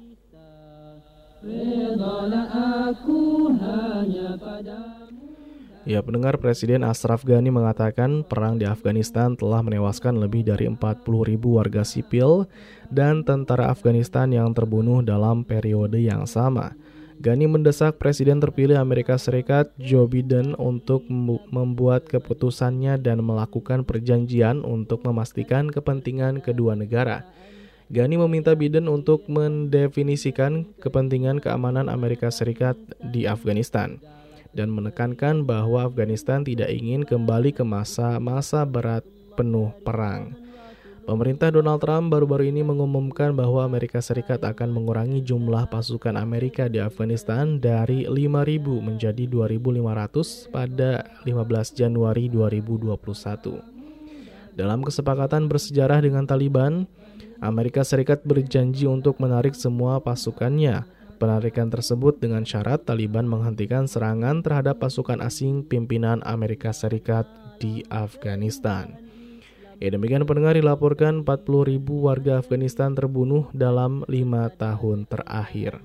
Ya, pendengar Presiden Ashraf Ghani mengatakan perang di Afghanistan telah menewaskan lebih dari 40 ribu warga sipil dan tentara Afghanistan yang terbunuh dalam periode yang sama. Ghani mendesak Presiden terpilih Amerika Serikat Joe Biden untuk membuat keputusannya dan melakukan perjanjian untuk memastikan kepentingan kedua negara. Ghani meminta Biden untuk mendefinisikan kepentingan keamanan Amerika Serikat di Afghanistan dan menekankan bahwa Afghanistan tidak ingin kembali ke masa-masa berat penuh perang. Pemerintah Donald Trump baru-baru ini mengumumkan bahwa Amerika Serikat akan mengurangi jumlah pasukan Amerika di Afghanistan dari 5.000 menjadi 2.500 pada 15 Januari 2021. Dalam kesepakatan bersejarah dengan Taliban, Amerika Serikat berjanji untuk menarik semua pasukannya Penarikan tersebut dengan syarat Taliban menghentikan serangan terhadap pasukan asing pimpinan Amerika Serikat di Afghanistan. Ya demikian pendengar dilaporkan 40 ribu warga Afghanistan terbunuh dalam lima tahun terakhir.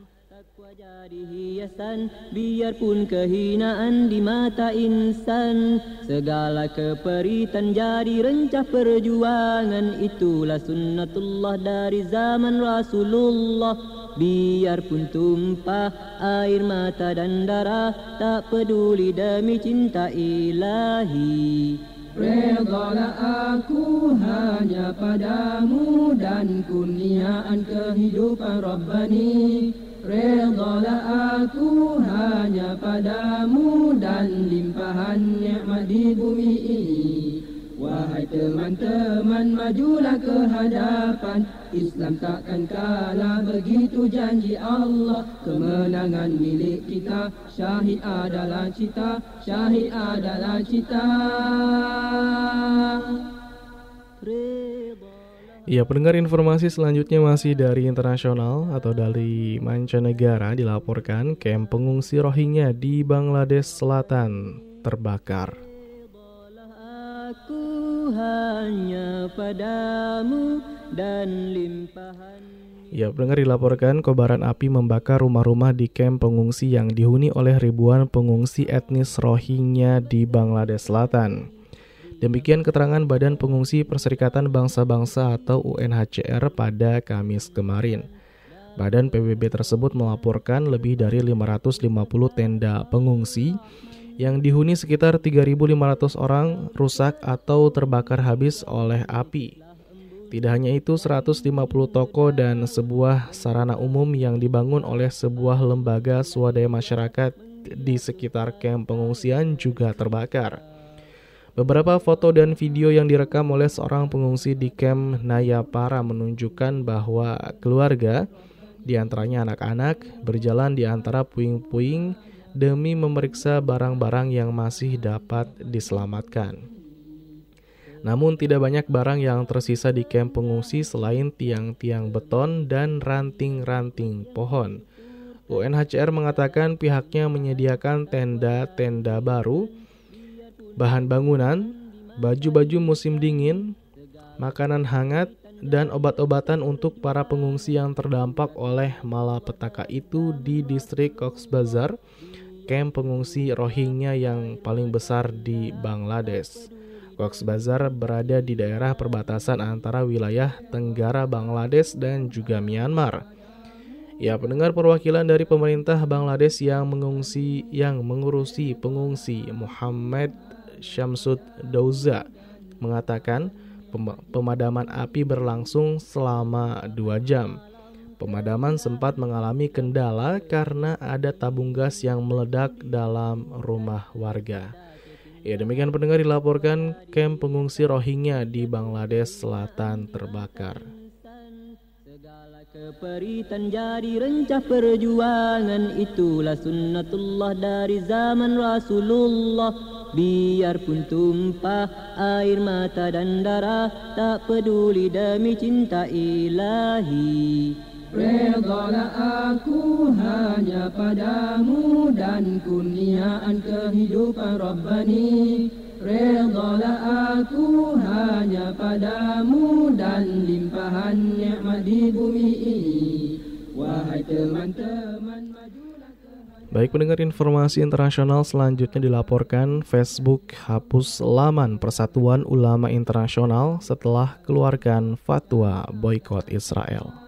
Hiasan biarpun kehinaan di mata insan Segala keperitan jadi rencah perjuangan. Itulah sunnatullah dari zaman Rasulullah. Biarpun tumpah air mata dan darah Tak peduli demi cinta ilahi Redalah aku hanya padamu dan kurniaan kehidupan Rabbani. Redalah aku hanya padamu dan limpahan nikmat di bumi ini Wahai teman-teman majulah ke hadapan Islam takkan kalah begitu janji Allah. Kemenangan milik kita Syahid adalah cita Syahid adalah cita. Ya, pendengar informasi selanjutnya masih dari internasional atau dari mancanegara dilaporkan kamp pengungsi Rohingya di Bangladesh Selatan terbakar. Hanya padamu dan limpahan Ya, pendengar dilaporkan kobaran api membakar rumah-rumah di kamp pengungsi yang dihuni oleh ribuan pengungsi etnis Rohingya di Bangladesh Selatan. Demikian keterangan Badan Pengungsi Perserikatan Bangsa-Bangsa atau UNHCR pada Kamis kemarin. Badan PBB tersebut melaporkan lebih dari 550 tenda pengungsi yang dihuni sekitar 3.500 orang rusak atau terbakar habis oleh api. Tidak hanya itu, 150 toko dan sebuah sarana umum yang dibangun oleh sebuah lembaga swadaya masyarakat di sekitar kamp pengungsian juga terbakar. Beberapa foto dan video yang direkam oleh seorang pengungsi di kamp Nayapara menunjukkan bahwa keluarga, di antaranya anak-anak, berjalan di antara puing-puing demi memeriksa barang-barang yang masih dapat diselamatkan. Namun tidak banyak barang yang tersisa di kamp pengungsi selain tiang-tiang beton dan ranting-ranting pohon. UNHCR mengatakan pihaknya menyediakan tenda-tenda baru bahan bangunan, baju-baju musim dingin, makanan hangat, dan obat-obatan untuk para pengungsi yang terdampak oleh malapetaka itu di distrik Cox's Bazar, kamp pengungsi Rohingya yang paling besar di Bangladesh. Cox's Bazar berada di daerah perbatasan antara wilayah Tenggara Bangladesh dan juga Myanmar. Ya, pendengar perwakilan dari pemerintah Bangladesh yang mengungsi yang mengurusi pengungsi Muhammad Syamsud Dauza mengatakan pemadaman api berlangsung selama dua jam. Pemadaman sempat mengalami kendala karena ada tabung gas yang meledak dalam rumah warga. Ya demikian pendengar dilaporkan kamp pengungsi Rohingya di Bangladesh Selatan terbakar. Keperitan jadi rencah perjuangan itulah sunnatullah dari zaman Rasulullah Biarpun tumpah air mata dan darah tak peduli demi cinta ilahi Redalah aku hanya padamu dan kurniaan kehidupan Rabbani. Redalah aku hanya padamu dan limpahan nikmat di bumi ini. Wahai teman-teman Baik pendengar informasi internasional selanjutnya dilaporkan Facebook hapus laman Persatuan Ulama Internasional setelah keluarkan fatwa boykot Israel.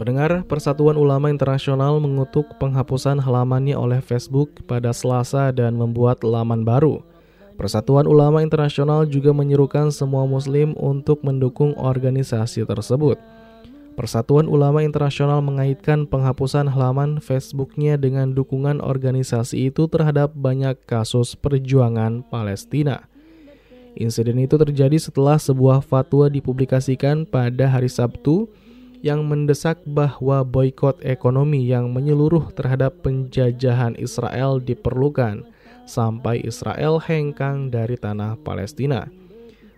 Pendengar Persatuan Ulama Internasional mengutuk penghapusan halamannya oleh Facebook pada Selasa dan membuat laman baru. Persatuan Ulama Internasional juga menyerukan semua muslim untuk mendukung organisasi tersebut. Persatuan Ulama Internasional mengaitkan penghapusan halaman Facebooknya dengan dukungan organisasi itu terhadap banyak kasus perjuangan Palestina. Insiden itu terjadi setelah sebuah fatwa dipublikasikan pada hari Sabtu yang mendesak bahwa boykot ekonomi yang menyeluruh terhadap penjajahan Israel diperlukan sampai Israel hengkang dari tanah Palestina.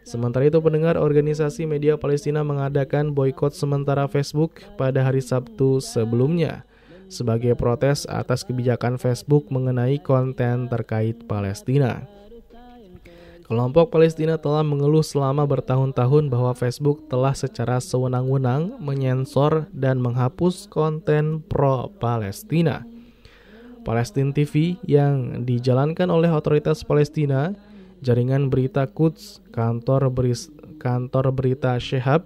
Sementara itu pendengar organisasi media Palestina mengadakan boykot sementara Facebook pada hari Sabtu sebelumnya sebagai protes atas kebijakan Facebook mengenai konten terkait Palestina. Kelompok Palestina telah mengeluh selama bertahun-tahun bahwa Facebook telah secara sewenang-wenang menyensor dan menghapus konten pro-Palestina. Palestine TV yang dijalankan oleh otoritas Palestina, jaringan berita Quds, kantor, beris, kantor berita Shehab,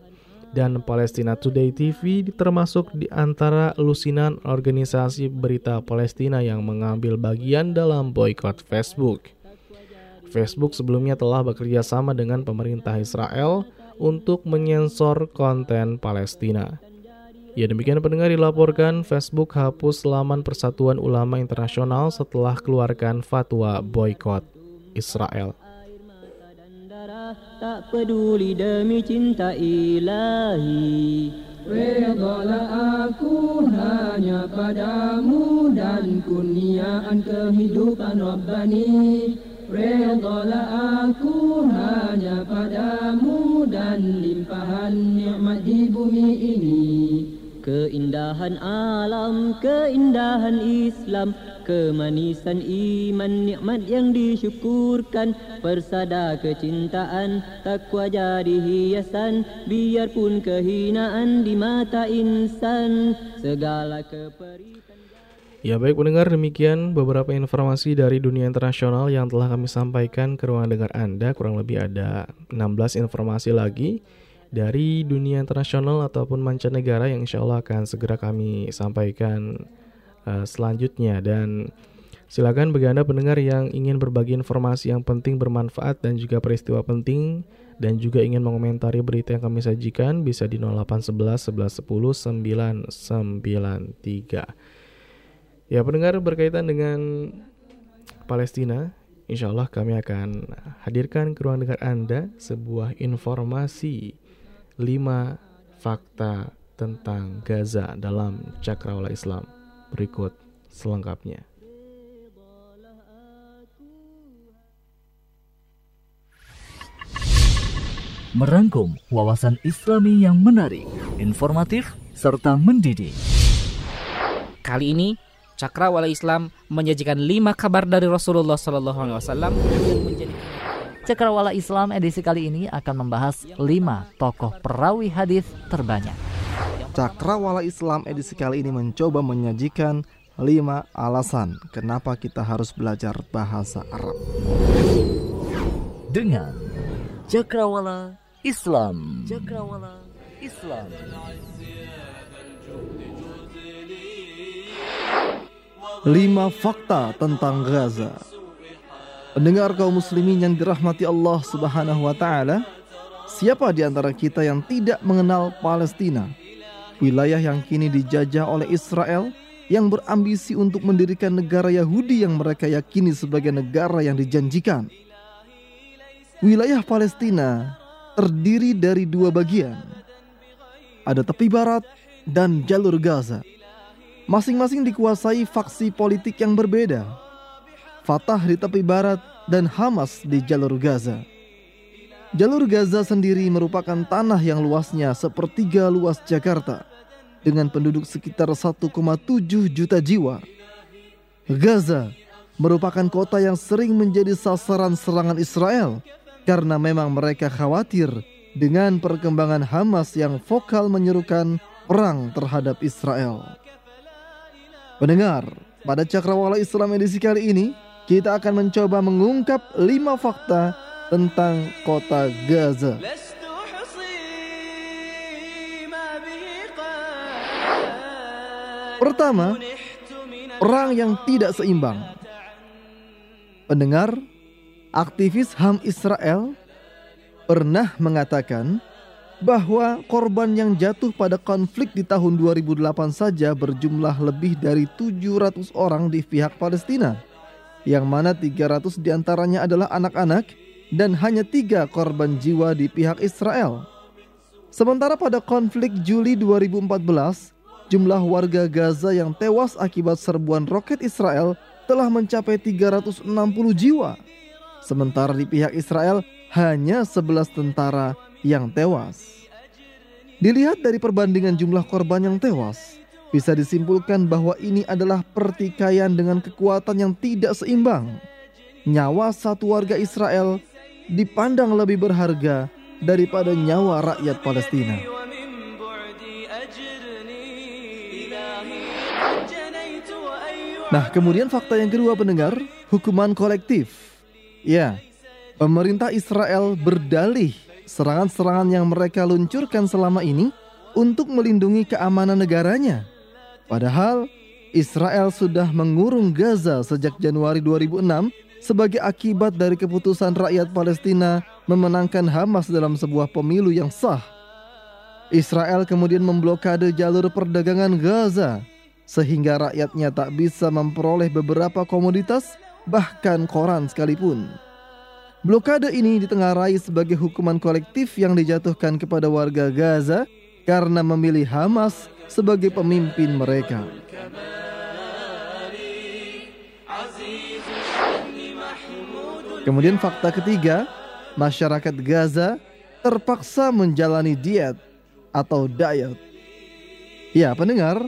dan Palestina Today TV termasuk di antara lusinan organisasi berita Palestina yang mengambil bagian dalam boykot Facebook. Facebook sebelumnya telah bekerja sama dengan pemerintah Israel untuk menyensor konten Palestina. Ya demikian pendengar dilaporkan Facebook hapus laman Persatuan Ulama Internasional setelah keluarkan fatwa boykot Israel. Redalah aku hanya padamu dan limpahan nikmat di bumi ini. Keindahan alam, keindahan Islam Kemanisan iman, nikmat yang disyukurkan Persada kecintaan, takwa jadi hiasan Biarpun kehinaan di mata insan Segala keperitan Ya baik pendengar demikian beberapa informasi dari dunia internasional yang telah kami sampaikan ke ruang dengar Anda kurang lebih ada 16 informasi lagi dari dunia internasional ataupun mancanegara yang insya Allah akan segera kami sampaikan uh, selanjutnya dan silakan bagi Anda pendengar yang ingin berbagi informasi yang penting bermanfaat dan juga peristiwa penting dan juga ingin mengomentari berita yang kami sajikan bisa di 0811 1110 993. Ya pendengar berkaitan dengan Palestina, insya Allah kami akan hadirkan ke ruang dengar Anda sebuah informasi 5 fakta tentang Gaza dalam cakrawala Islam. Berikut selengkapnya. Merangkum wawasan Islami yang menarik, informatif, serta mendidik. Kali ini Cakrawala Islam menyajikan lima kabar dari Rasulullah Sallallahu Alaihi Wasallam yang menjadi Cakrawala Islam edisi kali ini akan membahas lima tokoh perawi hadis terbanyak. Cakrawala Islam edisi kali ini mencoba menyajikan lima alasan kenapa kita harus belajar bahasa Arab. Dengan Cakrawala Islam. Cakrawala Islam. Lima fakta tentang Gaza. Pendengar kaum muslimin yang dirahmati Allah Subhanahu wa taala, siapa di antara kita yang tidak mengenal Palestina? Wilayah yang kini dijajah oleh Israel yang berambisi untuk mendirikan negara Yahudi yang mereka yakini sebagai negara yang dijanjikan. Wilayah Palestina terdiri dari dua bagian. Ada tepi barat dan jalur Gaza masing-masing dikuasai faksi politik yang berbeda. Fatah di tepi barat dan Hamas di jalur Gaza. Jalur Gaza sendiri merupakan tanah yang luasnya sepertiga luas Jakarta dengan penduduk sekitar 1,7 juta jiwa. Gaza merupakan kota yang sering menjadi sasaran serangan Israel karena memang mereka khawatir dengan perkembangan Hamas yang vokal menyerukan perang terhadap Israel. Pendengar, pada Cakrawala Islam edisi kali ini, kita akan mencoba mengungkap lima fakta tentang kota Gaza. Pertama, perang yang tidak seimbang. Pendengar, aktivis HAM Israel pernah mengatakan bahwa korban yang jatuh pada konflik di tahun 2008 saja berjumlah lebih dari 700 orang di pihak Palestina, yang mana 300 di antaranya adalah anak-anak dan hanya tiga korban jiwa di pihak Israel. Sementara pada konflik Juli 2014, jumlah warga Gaza yang tewas akibat serbuan roket Israel telah mencapai 360 jiwa. Sementara di pihak Israel hanya 11 tentara yang tewas. Dilihat dari perbandingan jumlah korban yang tewas, bisa disimpulkan bahwa ini adalah pertikaian dengan kekuatan yang tidak seimbang. Nyawa satu warga Israel dipandang lebih berharga daripada nyawa rakyat Palestina. Nah, kemudian fakta yang kedua pendengar, hukuman kolektif. Ya, pemerintah Israel berdalih serangan-serangan yang mereka luncurkan selama ini untuk melindungi keamanan negaranya. Padahal Israel sudah mengurung Gaza sejak Januari 2006 sebagai akibat dari keputusan rakyat Palestina memenangkan Hamas dalam sebuah pemilu yang sah. Israel kemudian memblokade jalur perdagangan Gaza sehingga rakyatnya tak bisa memperoleh beberapa komoditas bahkan koran sekalipun. Blokade ini ditengarai sebagai hukuman kolektif yang dijatuhkan kepada warga Gaza karena memilih Hamas sebagai pemimpin mereka. Kemudian fakta ketiga, masyarakat Gaza terpaksa menjalani diet atau diet. Ya, pendengar,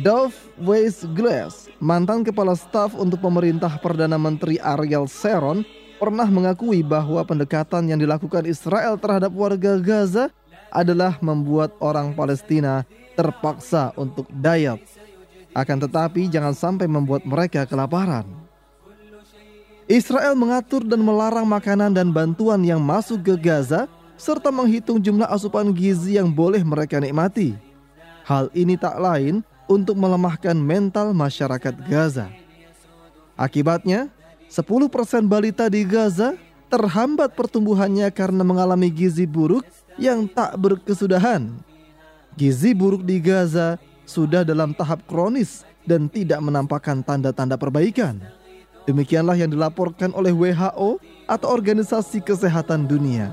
Dov Weiss Glass, mantan kepala staf untuk pemerintah Perdana Menteri Ariel Sharon, pernah mengakui bahwa pendekatan yang dilakukan Israel terhadap warga Gaza adalah membuat orang Palestina terpaksa untuk diet. Akan tetapi jangan sampai membuat mereka kelaparan. Israel mengatur dan melarang makanan dan bantuan yang masuk ke Gaza serta menghitung jumlah asupan gizi yang boleh mereka nikmati. Hal ini tak lain untuk melemahkan mental masyarakat Gaza. Akibatnya, 10% balita di Gaza terhambat pertumbuhannya karena mengalami gizi buruk yang tak berkesudahan. Gizi buruk di Gaza sudah dalam tahap kronis dan tidak menampakkan tanda-tanda perbaikan. Demikianlah yang dilaporkan oleh WHO atau Organisasi Kesehatan Dunia.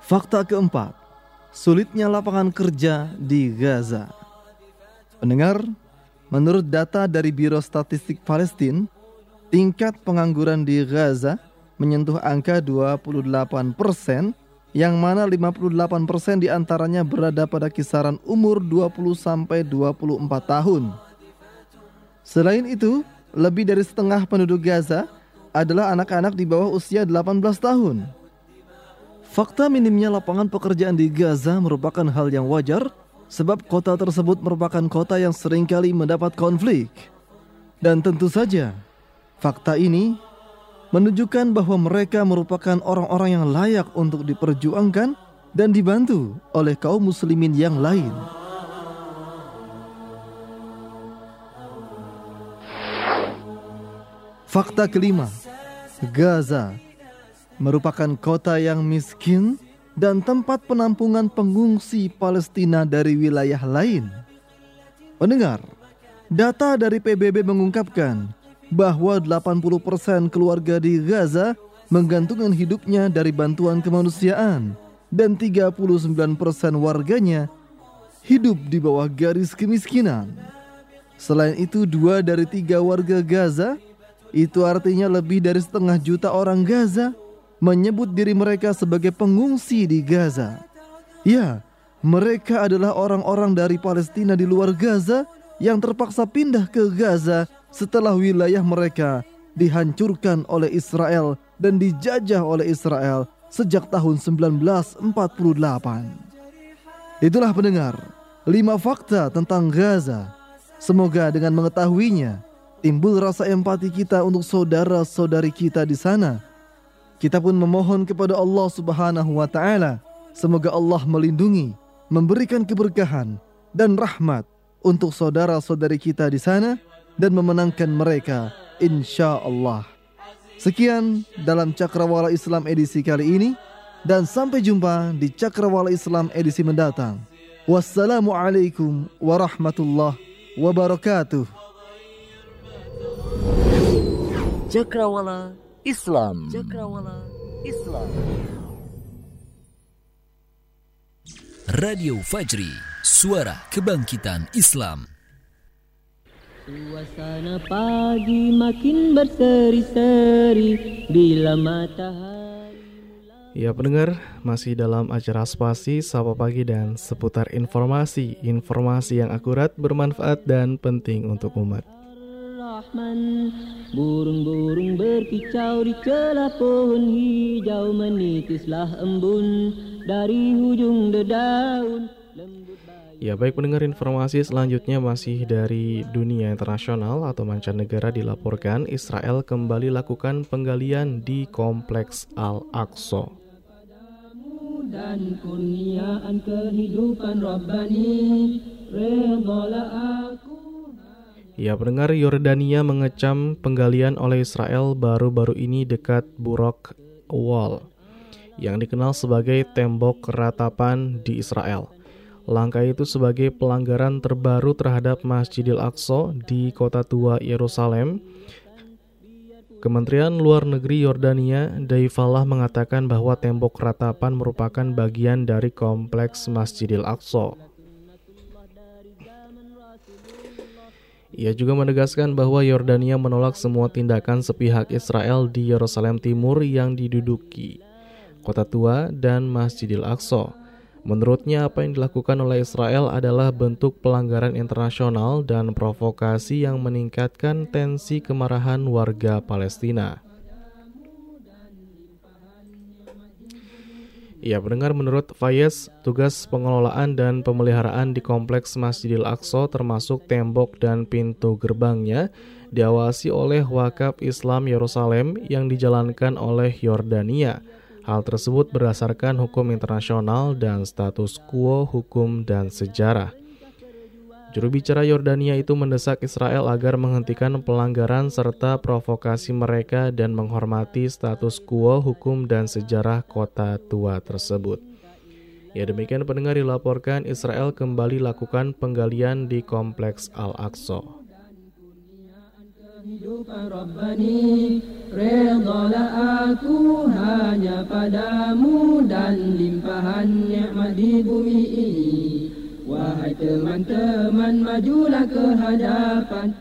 Fakta keempat, sulitnya lapangan kerja di Gaza. Pendengar, menurut data dari Biro Statistik Palestina, tingkat pengangguran di Gaza menyentuh angka 28 persen yang mana 58% di antaranya berada pada kisaran umur 20 sampai 24 tahun. Selain itu, lebih dari setengah penduduk Gaza adalah anak-anak di bawah usia 18 tahun. Fakta minimnya lapangan pekerjaan di Gaza merupakan hal yang wajar sebab kota tersebut merupakan kota yang sering kali mendapat konflik. Dan tentu saja, fakta ini menunjukkan bahwa mereka merupakan orang-orang yang layak untuk diperjuangkan dan dibantu oleh kaum muslimin yang lain. Fakta kelima, Gaza merupakan kota yang miskin dan tempat penampungan pengungsi Palestina dari wilayah lain. Pendengar, data dari PBB mengungkapkan bahwa 80% keluarga di Gaza menggantungkan hidupnya dari bantuan kemanusiaan dan 39% warganya hidup di bawah garis kemiskinan. Selain itu, dua dari tiga warga Gaza, itu artinya lebih dari setengah juta orang Gaza, menyebut diri mereka sebagai pengungsi di Gaza. Ya, mereka adalah orang-orang dari Palestina di luar Gaza yang terpaksa pindah ke Gaza setelah wilayah mereka dihancurkan oleh Israel dan dijajah oleh Israel sejak tahun 1948. Itulah pendengar, lima fakta tentang Gaza. Semoga dengan mengetahuinya, timbul rasa empati kita untuk saudara-saudari kita di sana. Kita pun memohon kepada Allah Subhanahu wa taala, semoga Allah melindungi, memberikan keberkahan dan rahmat untuk saudara-saudari kita di sana dan memenangkan mereka insya Allah. Sekian dalam Cakrawala Islam edisi kali ini dan sampai jumpa di Cakrawala Islam edisi mendatang. Wassalamualaikum warahmatullahi wabarakatuh. Cakrawala Islam. Cakrawala Islam. Radio Fajri, suara kebangkitan Islam. Suasana pagi makin berseri-seri bila matahari Ya pendengar, masih dalam acara spasi, sapa pagi dan seputar informasi Informasi yang akurat, bermanfaat dan penting untuk umat Burung-burung berkicau di celah pohon hijau Menitislah embun dari ujung dedaun Ya baik pendengar informasi selanjutnya masih dari dunia internasional atau mancanegara dilaporkan Israel kembali lakukan penggalian di kompleks Al-Aqsa. Dan kurniaan kehidupan Rabbani aku Ya pendengar Yordania mengecam penggalian oleh Israel baru-baru ini dekat Burok Wall yang dikenal sebagai tembok ratapan di Israel. Langkah itu sebagai pelanggaran terbaru terhadap Masjidil Aqsa di kota tua Yerusalem. Kementerian Luar Negeri Yordania, Daifallah mengatakan bahwa tembok ratapan merupakan bagian dari kompleks Masjidil Aqsa. Ia juga menegaskan bahwa Yordania menolak semua tindakan sepihak Israel di Yerusalem Timur yang diduduki, kota tua, dan Masjidil Aqsa. Menurutnya apa yang dilakukan oleh Israel adalah bentuk pelanggaran internasional dan provokasi yang meningkatkan tensi kemarahan warga Palestina. Ya, pendengar menurut Fayez, tugas pengelolaan dan pemeliharaan di kompleks Masjidil Aqsa termasuk tembok dan pintu gerbangnya diawasi oleh Wakaf Islam Yerusalem yang dijalankan oleh Yordania Hal tersebut berdasarkan hukum internasional dan status quo hukum dan sejarah. Juru bicara Yordania itu mendesak Israel agar menghentikan pelanggaran serta provokasi mereka dan menghormati status quo hukum dan sejarah kota tua tersebut. Ya demikian pendengar dilaporkan Israel kembali lakukan penggalian di kompleks Al-Aqsa hanya padamu Dan limpahan nikmat di bumi ini Wahai teman-teman majulah ke hadapan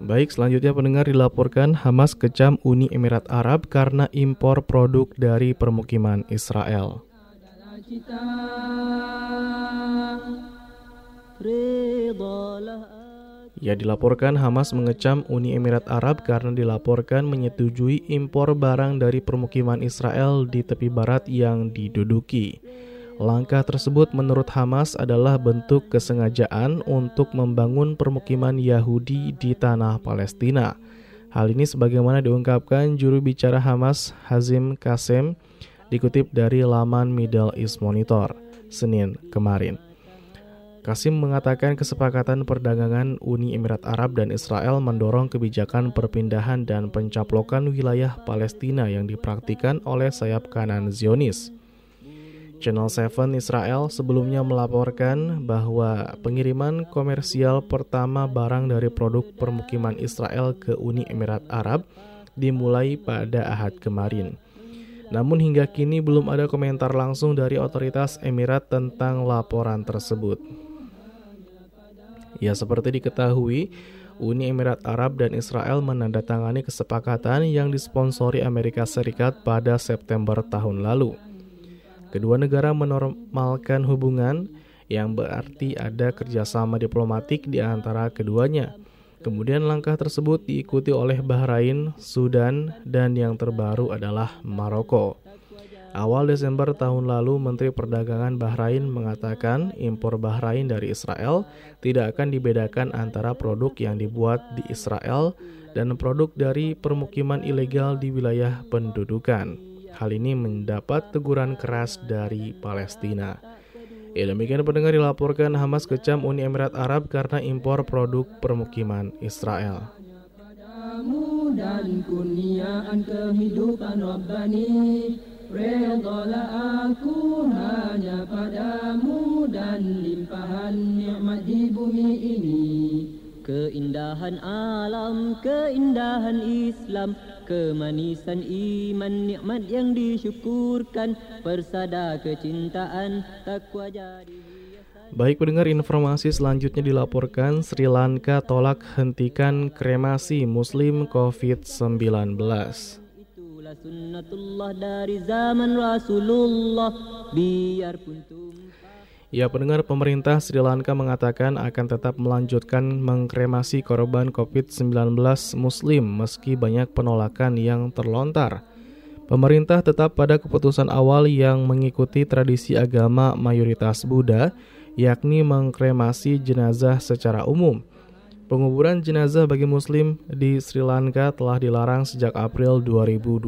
Baik, selanjutnya pendengar dilaporkan Hamas kecam Uni Emirat Arab karena impor produk dari permukiman Israel. Ya dilaporkan Hamas mengecam Uni Emirat Arab karena dilaporkan menyetujui impor barang dari permukiman Israel di tepi barat yang diduduki. Langkah tersebut menurut Hamas adalah bentuk kesengajaan untuk membangun permukiman Yahudi di tanah Palestina. Hal ini sebagaimana diungkapkan juru bicara Hamas Hazim Kasem dikutip dari laman Middle East Monitor Senin kemarin. Kasim mengatakan kesepakatan perdagangan Uni Emirat Arab dan Israel mendorong kebijakan perpindahan dan pencaplokan wilayah Palestina yang dipraktikan oleh sayap kanan Zionis. Channel 7 Israel sebelumnya melaporkan bahwa pengiriman komersial pertama barang dari produk permukiman Israel ke Uni Emirat Arab dimulai pada Ahad kemarin. Namun hingga kini belum ada komentar langsung dari otoritas Emirat tentang laporan tersebut. Ya seperti diketahui, Uni Emirat Arab dan Israel menandatangani kesepakatan yang disponsori Amerika Serikat pada September tahun lalu. Kedua negara menormalkan hubungan yang berarti ada kerjasama diplomatik di antara keduanya. Kemudian langkah tersebut diikuti oleh Bahrain, Sudan, dan yang terbaru adalah Maroko. Awal Desember tahun lalu, Menteri Perdagangan Bahrain mengatakan impor Bahrain dari Israel tidak akan dibedakan antara produk yang dibuat di Israel dan produk dari permukiman ilegal di wilayah pendudukan. Hal ini mendapat teguran keras dari Palestina. Ya demikian pendengar dilaporkan Hamas kecam Uni Emirat Arab karena impor produk permukiman Israel. Dan kurniaan kehidupan Rabbani Redalah aku hanya padamu dan limpahan nikmat di bumi ini Keindahan alam, keindahan Islam Kemanisan iman, nikmat yang disyukurkan. Persada kecintaan, takwa jadi Baik pendengar informasi selanjutnya dilaporkan. Sri Lanka tolak hentikan kremasi muslim COVID-19 sunnatullah dari zaman Rasulullah. Biarpun Ya pendengar pemerintah Sri Lanka mengatakan akan tetap melanjutkan mengkremasi korban COVID-19 muslim meski banyak penolakan yang terlontar. Pemerintah tetap pada keputusan awal yang mengikuti tradisi agama mayoritas Buddha, yakni mengkremasi jenazah secara umum. Penguburan jenazah bagi muslim di Sri Lanka telah dilarang sejak April 2020.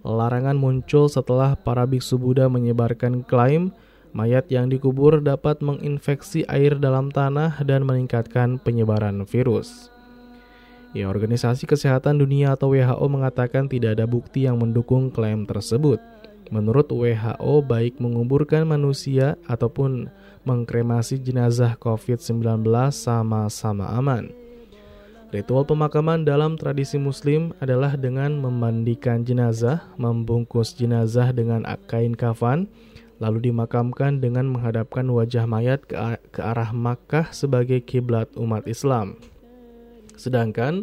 Larangan muncul setelah para biksu Buddha menyebarkan klaim mayat yang dikubur dapat menginfeksi air dalam tanah dan meningkatkan penyebaran virus. Ya, Organisasi Kesehatan Dunia atau WHO mengatakan tidak ada bukti yang mendukung klaim tersebut. Menurut WHO, baik menguburkan manusia ataupun mengkremasi jenazah COVID-19 sama-sama aman. Ritual pemakaman dalam tradisi muslim adalah dengan memandikan jenazah, membungkus jenazah dengan kain kafan, lalu dimakamkan dengan menghadapkan wajah mayat ke, arah Makkah sebagai kiblat umat Islam. Sedangkan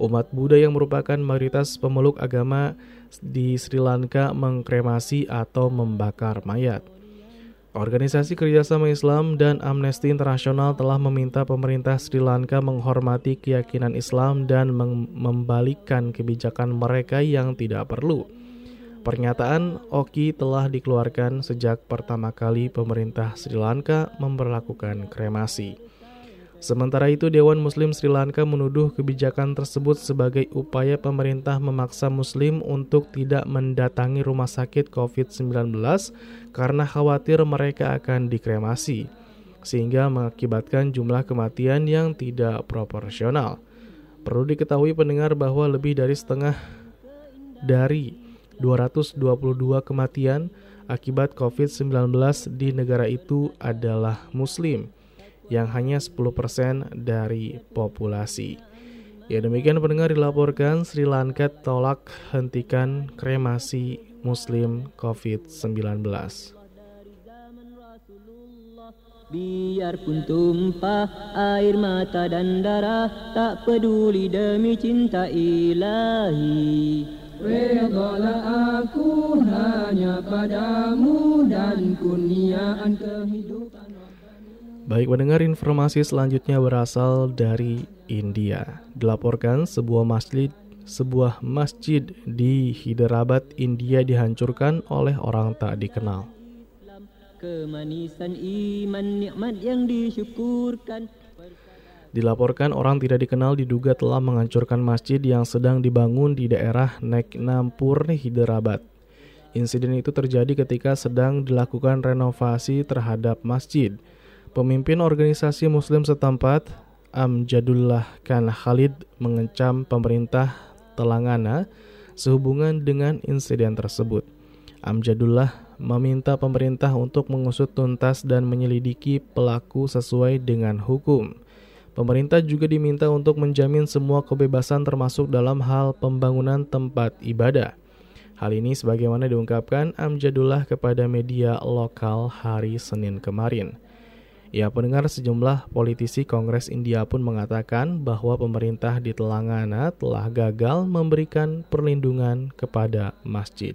umat Buddha yang merupakan mayoritas pemeluk agama di Sri Lanka mengkremasi atau membakar mayat. Organisasi Kerjasama Islam dan Amnesty Internasional telah meminta pemerintah Sri Lanka menghormati keyakinan Islam dan membalikkan kebijakan mereka yang tidak perlu. Pernyataan Oki telah dikeluarkan sejak pertama kali pemerintah Sri Lanka memperlakukan kremasi. Sementara itu, Dewan Muslim Sri Lanka menuduh kebijakan tersebut sebagai upaya pemerintah memaksa Muslim untuk tidak mendatangi rumah sakit COVID-19 karena khawatir mereka akan dikremasi, sehingga mengakibatkan jumlah kematian yang tidak proporsional. Perlu diketahui pendengar bahwa lebih dari setengah dari 222 kematian akibat COVID-19 di negara itu adalah Muslim yang hanya 10% dari populasi. Ya demikian pendengar dilaporkan Sri Lanka tolak hentikan kremasi muslim COVID-19. Biarpun tumpah air mata dan darah Tak peduli demi cinta ilahi Redalah aku hanya padamu dan kurniaan kehidupan Baik mendengar informasi selanjutnya berasal dari India. Dilaporkan sebuah masjid sebuah masjid di Hyderabad, India dihancurkan oleh orang tak dikenal. Kemanisan iman nikmat yang disyukurkan Dilaporkan orang tidak dikenal diduga telah menghancurkan masjid yang sedang dibangun di daerah Neknampur, Hyderabad. Insiden itu terjadi ketika sedang dilakukan renovasi terhadap masjid. Pemimpin organisasi muslim setempat, Amjadullah Khan Khalid mengecam pemerintah Telangana sehubungan dengan insiden tersebut. Amjadullah meminta pemerintah untuk mengusut tuntas dan menyelidiki pelaku sesuai dengan hukum. Pemerintah juga diminta untuk menjamin semua kebebasan termasuk dalam hal pembangunan tempat ibadah. Hal ini sebagaimana diungkapkan Amjadullah kepada media lokal hari Senin kemarin. Ya, pendengar sejumlah politisi Kongres India pun mengatakan bahwa pemerintah di Telangana telah gagal memberikan perlindungan kepada masjid.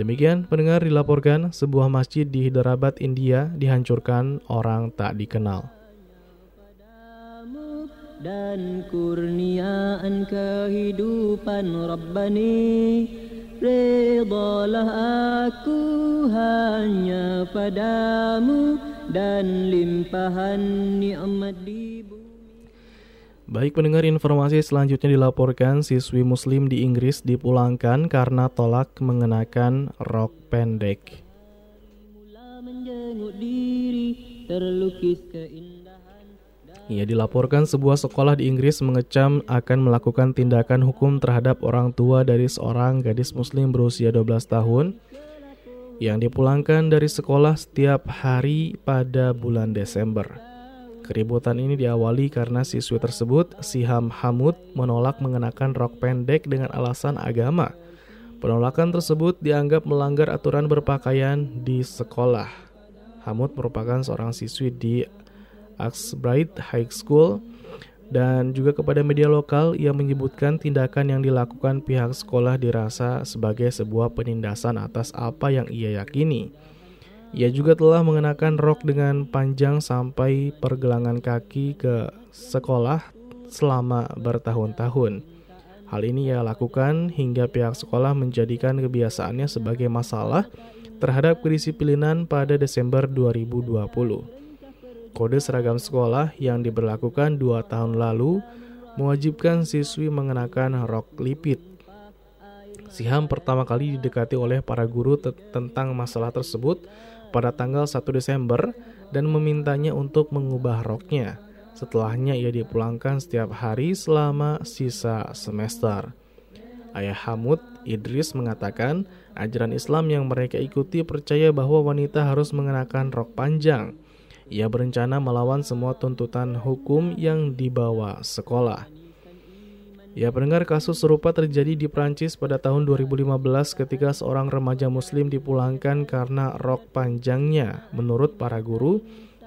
Demikian pendengar dilaporkan sebuah masjid di Hyderabad, India dihancurkan orang tak dikenal. Dan kurniaan kehidupan Rabbani Redalah aku hanya padamu dan limpahan nikmat di Baik pendengar informasi selanjutnya dilaporkan siswi muslim di Inggris dipulangkan karena tolak mengenakan rok pendek. Ia dilaporkan sebuah sekolah di Inggris mengecam akan melakukan tindakan hukum terhadap orang tua dari seorang gadis muslim berusia 12 tahun yang dipulangkan dari sekolah setiap hari pada bulan Desember. Keributan ini diawali karena siswi tersebut, Siham Hamud, menolak mengenakan rok pendek dengan alasan agama. Penolakan tersebut dianggap melanggar aturan berpakaian di sekolah. Hamud merupakan seorang siswi di Axbright High School Dan juga kepada media lokal, ia menyebutkan tindakan yang dilakukan pihak sekolah dirasa sebagai sebuah penindasan atas apa yang ia yakini. Ia juga telah mengenakan rok dengan panjang sampai pergelangan kaki ke sekolah selama bertahun-tahun. Hal ini ia lakukan hingga pihak sekolah menjadikan kebiasaannya sebagai masalah terhadap kedisiplinan pada Desember 2020. Kode seragam sekolah yang diberlakukan dua tahun lalu mewajibkan siswi mengenakan rok lipit. Siham pertama kali didekati oleh para guru tentang masalah tersebut pada tanggal 1 Desember dan memintanya untuk mengubah roknya. Setelahnya ia dipulangkan setiap hari selama sisa semester. Ayah Hamud Idris mengatakan, ajaran Islam yang mereka ikuti percaya bahwa wanita harus mengenakan rok panjang. Ia berencana melawan semua tuntutan hukum yang dibawa sekolah. Ya, pendengar kasus serupa terjadi di Prancis pada tahun 2015 ketika seorang remaja muslim dipulangkan karena rok panjangnya. Menurut para guru,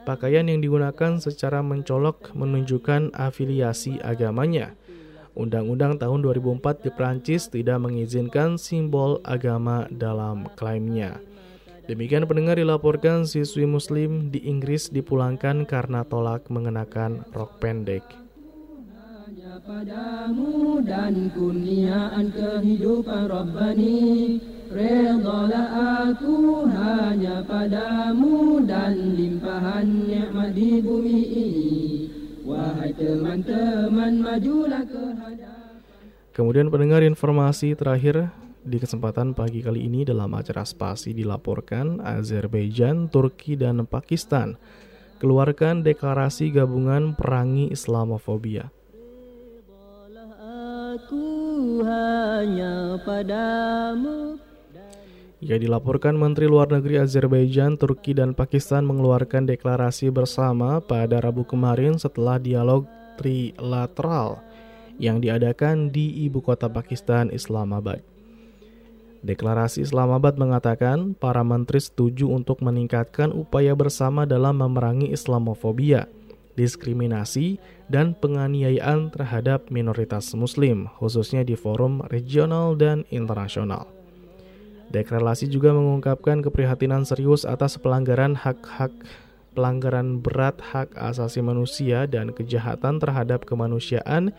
Pakaian yang digunakan secara mencolok menunjukkan afiliasi agamanya. Undang-undang tahun 2004 di Prancis tidak mengizinkan simbol agama dalam klaimnya. Demikian pendengar dilaporkan siswi muslim di Inggris dipulangkan karena tolak mengenakan rok pendek. padamu dan kurniaan kehidupan Rabbani Redalah aku. Hanya padamu dan limpahan nikmat di bumi ini. Wahai teman-teman majulah ke hadapan Kemudian pendengar informasi terakhir di kesempatan pagi kali ini dalam acara spasi dilaporkan Azerbaijan, Turki, dan Pakistan keluarkan deklarasi gabungan perangi Islamofobia. Aku hanya padamu ia dilaporkan Menteri Luar Negeri Azerbaijan, Turki, dan Pakistan mengeluarkan deklarasi bersama pada Rabu kemarin setelah dialog trilateral yang diadakan di ibu kota Pakistan, Islamabad. Deklarasi Islamabad mengatakan para menteri setuju untuk meningkatkan upaya bersama dalam memerangi Islamofobia, diskriminasi, dan penganiayaan terhadap minoritas Muslim, khususnya di forum regional dan internasional. Deklarasi juga mengungkapkan keprihatinan serius atas pelanggaran hak-hak pelanggaran berat hak asasi manusia dan kejahatan terhadap kemanusiaan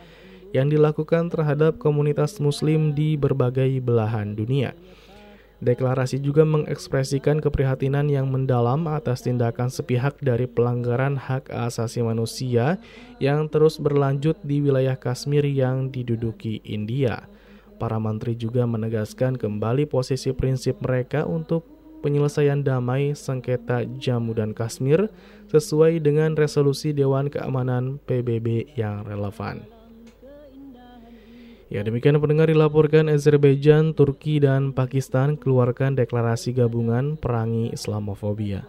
yang dilakukan terhadap komunitas muslim di berbagai belahan dunia. Deklarasi juga mengekspresikan keprihatinan yang mendalam atas tindakan sepihak dari pelanggaran hak asasi manusia yang terus berlanjut di wilayah Kashmir yang diduduki India. Para menteri juga menegaskan kembali posisi prinsip mereka untuk penyelesaian damai sengketa Jammu dan Kashmir sesuai dengan resolusi Dewan Keamanan PBB yang relevan. Ya demikian pendengar dilaporkan Azerbaijan, Turki, dan Pakistan keluarkan deklarasi gabungan perangi Islamofobia.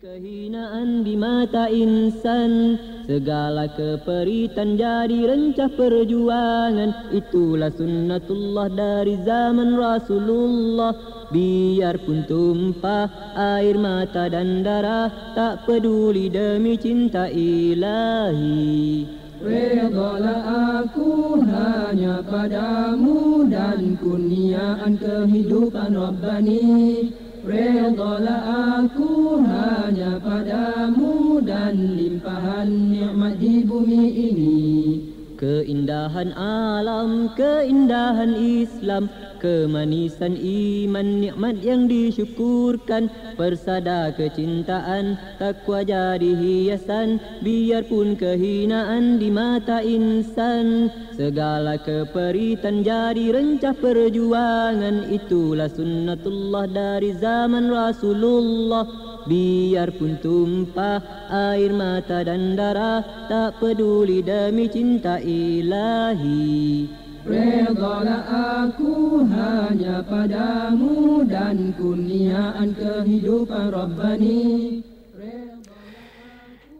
Kehinaan di mata insan Segala keperitan jadi rencah perjuangan. Itulah sunnatullah dari zaman Rasulullah. Biarpun tumpah air mata dan darah Tak peduli demi cinta ilahi Redalah aku hanya padamu dan kurniaan kehidupan Rabbani. Redalah aku hanya padamu dan limpahan nikmat di bumi ini Keindahan alam, keindahan Islam Kemanisan iman, nikmat yang disyukurkan Persada kecintaan, takwa jadi hiasan Biarpun kehinaan di mata insan. Segala keperitan jadi rencah perjuangan Itulah sunnatullah dari zaman Rasulullah Biarpun tumpah air mata dan darah Tak peduli demi cinta ilahi. Redalah aku hanya padamu dan kurniaan kehidupan Rabbani.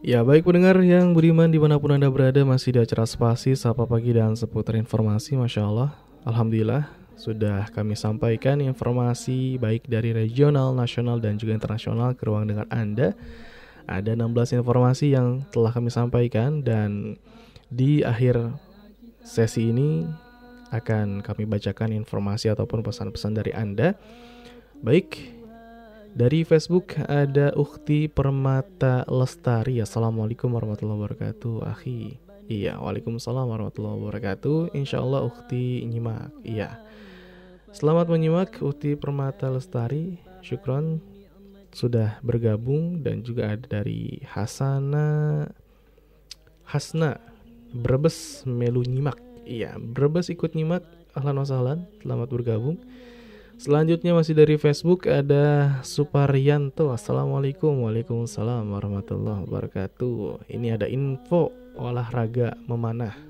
Ya baik pendengar yang beriman di mana pun anda berada masih di acara spasi Sapa Pagi dan seputar informasi Masya Allah. Alhamdulillah sudah kami sampaikan informasi baik dari regional, nasional, dan juga internasional ke ruang dengar Anda. Ada 16 informasi yang telah kami sampaikan dan di akhir sesi ini akan kami bacakan informasi ataupun pesan-pesan dari Anda. Baik, dari Facebook ada Ukti Permata Lestari. Assalamualaikum warahmatullahi wabarakatuh, akhi. Iya, waalaikumsalam warahmatullahi wabarakatuh. Insya Allah Ukti nyimak. Iya. Selamat menyimak Ukti Permata Lestari. Syukron sudah bergabung dan juga ada dari Hasana Hasna Brebes Melu nyimak. Iya, Brebes ikut nyimak. Ahlan wasahlan, selamat bergabung. Selanjutnya masih dari Facebook ada Suparyanto. Assalamualaikum, waalaikumsalam warahmatullahi wabarakatuh. Ini ada info olahraga memanah.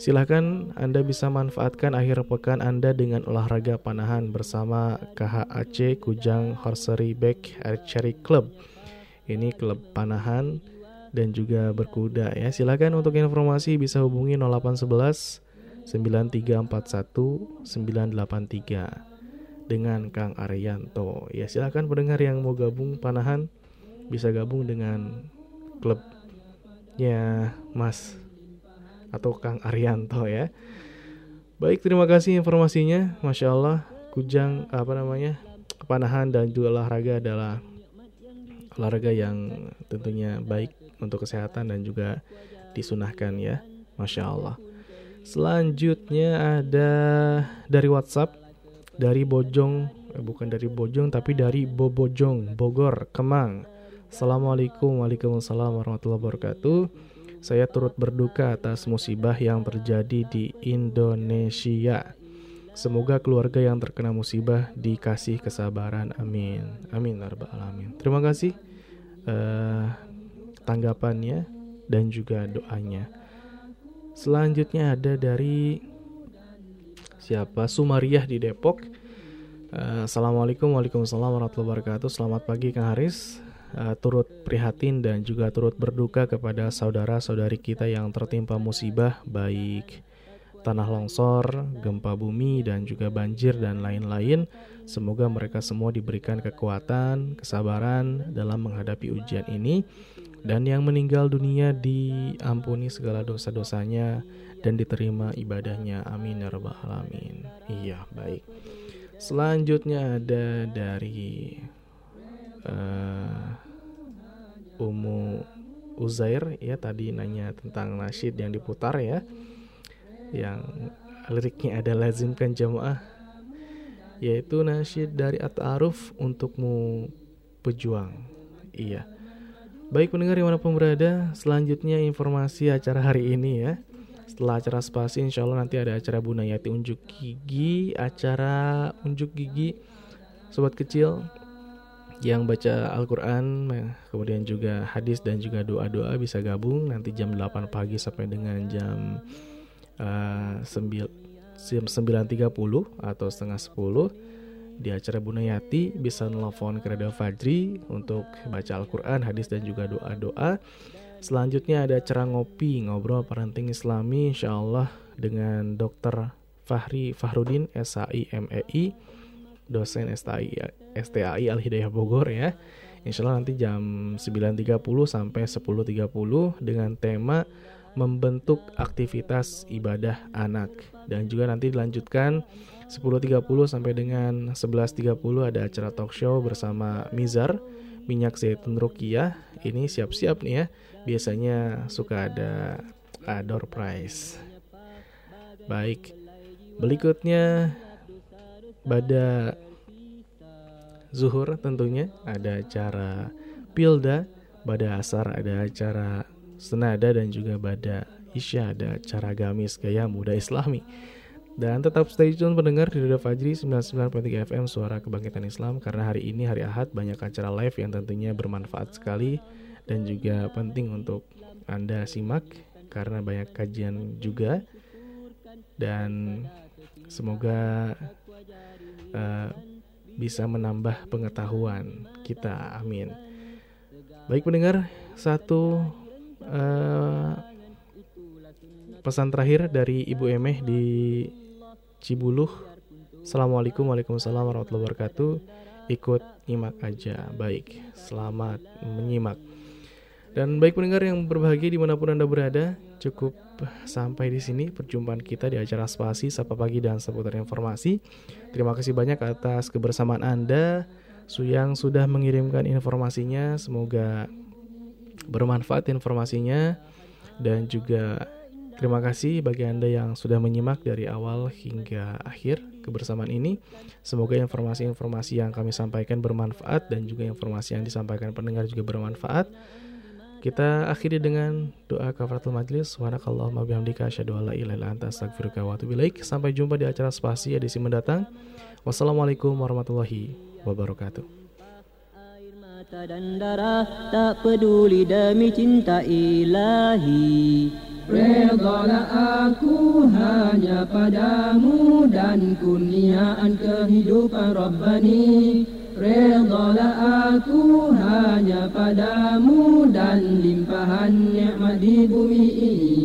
Silahkan Anda bisa manfaatkan akhir pekan Anda dengan olahraga panahan bersama KHAC Kujang Horsery Back Archery Club. Ini klub panahan dan juga berkuda ya. Silahkan untuk informasi bisa hubungi 0811 9341 983 dengan Kang Arianto. Ya silahkan pendengar yang mau gabung panahan bisa gabung dengan klubnya Mas atau Kang Arianto ya. Baik, terima kasih informasinya. Masya Allah, kujang apa namanya panahan dan juga olahraga adalah olahraga yang tentunya baik untuk kesehatan dan juga disunahkan ya. Masya Allah. Selanjutnya ada dari WhatsApp dari Bojong, eh, bukan dari Bojong tapi dari Bobojong, Bogor, Kemang. Assalamualaikum, waalaikumsalam warahmatullahi wabarakatuh. Saya turut berduka atas musibah yang terjadi di Indonesia. Semoga keluarga yang terkena musibah dikasih kesabaran. Amin. Amin. Ya alamin. Terima kasih uh, tanggapannya dan juga doanya. Selanjutnya ada dari siapa? Sumariah di Depok. Uh, Assalamualaikum warahmatullahi wabarakatuh Selamat pagi Kang Haris uh, turut prihatin dan juga turut berduka kepada saudara-saudari kita yang tertimpa musibah baik tanah longsor, gempa bumi dan juga banjir dan lain-lain. Semoga mereka semua diberikan kekuatan, kesabaran dalam menghadapi ujian ini dan yang meninggal dunia diampuni segala dosa-dosanya dan diterima ibadahnya. Amin ya rabbal alamin. Iya, baik. Selanjutnya ada dari uh, Umu Uzair ya tadi nanya tentang nasyid yang diputar ya. Yang liriknya ada lazimkan jamaah yaitu nasyid dari At-Aruf untukmu pejuang. Iya. Baik pendengar di mana pun berada selanjutnya informasi acara hari ini ya. Setelah acara spasi insya Allah nanti ada acara Bunayati unjuk gigi acara unjuk gigi sobat kecil yang baca Al-Quran kemudian juga hadis dan juga doa-doa bisa gabung nanti jam 8 pagi sampai dengan jam uh, 9.30 atau setengah 10 di acara Bunayati bisa nelfon ke Radio Fajri untuk baca Al-Quran, hadis dan juga doa-doa selanjutnya ada acara ngopi ngobrol parenting islami insya Allah dengan Dr. Fahri Fahrudin SAIMEI dosen STAI STAI Al Hidayah Bogor ya. Insya Allah nanti jam 9.30 sampai 10.30 dengan tema membentuk aktivitas ibadah anak. Dan juga nanti dilanjutkan 10.30 sampai dengan 11.30 ada acara talk show bersama Mizar minyak zaitun rukiah. Ini siap-siap nih ya. Biasanya suka ada door prize. Baik berikutnya pada zuhur tentunya ada acara pilda pada asar ada acara senada dan juga pada isya ada acara gamis gaya muda islami. Dan tetap stay tune pendengar di Radio Fajri 99.3 FM Suara Kebangkitan Islam karena hari ini hari Ahad banyak acara live yang tentunya bermanfaat sekali dan juga penting untuk Anda simak karena banyak kajian juga. Dan semoga uh, bisa menambah pengetahuan kita. Amin. Baik pendengar, satu uh, pesan terakhir dari Ibu Emeh di Cibuluh. Assalamualaikum warahmatullahi wabarakatuh. ikut nyimak aja. Baik, selamat menyimak. Dan baik pendengar yang berbahagia di mana pun Anda berada, cukup sampai di sini perjumpaan kita di acara Spasi, Sapa Pagi, dan seputar informasi. Terima kasih banyak atas kebersamaan Anda yang sudah mengirimkan informasinya. Semoga bermanfaat informasinya dan juga terima kasih bagi Anda yang sudah menyimak dari awal hingga akhir kebersamaan ini. Semoga informasi-informasi yang kami sampaikan bermanfaat dan juga informasi yang disampaikan pendengar juga bermanfaat. Kita akhiri dengan doa kafaratul majlis. Subhanakallahumma bihamdika asyhadu an la ilaha illa anta astaghfiruka wa atubu. Sampai jumpa di acara spasi edisi mendatang. Wassalamualaikum warahmatullahi wabarakatuh. Mata dan darah tak peduli demi cinta ilahi. Redalah aku hanya padamu dan kurniaan kehidupan Rabbani. Redalah aku hanya padamu dan limpahan nikmat di bumi ini.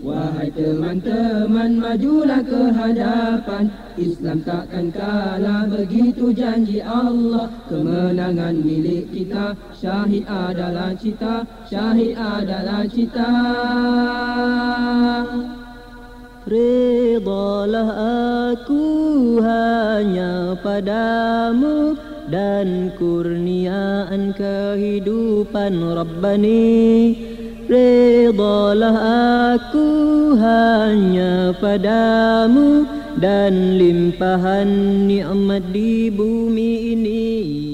Wahai teman-teman majulah ke hadapan. Islam takkan kalah begitu janji Allah. Kemenangan milik kita Syahid adalah cita Syahid adalah cita. Redalah aku hanya padamu dan kurniaan kehidupan Rabbani. Redalah aku hanya padamu dan limpahan nikmat di bumi ini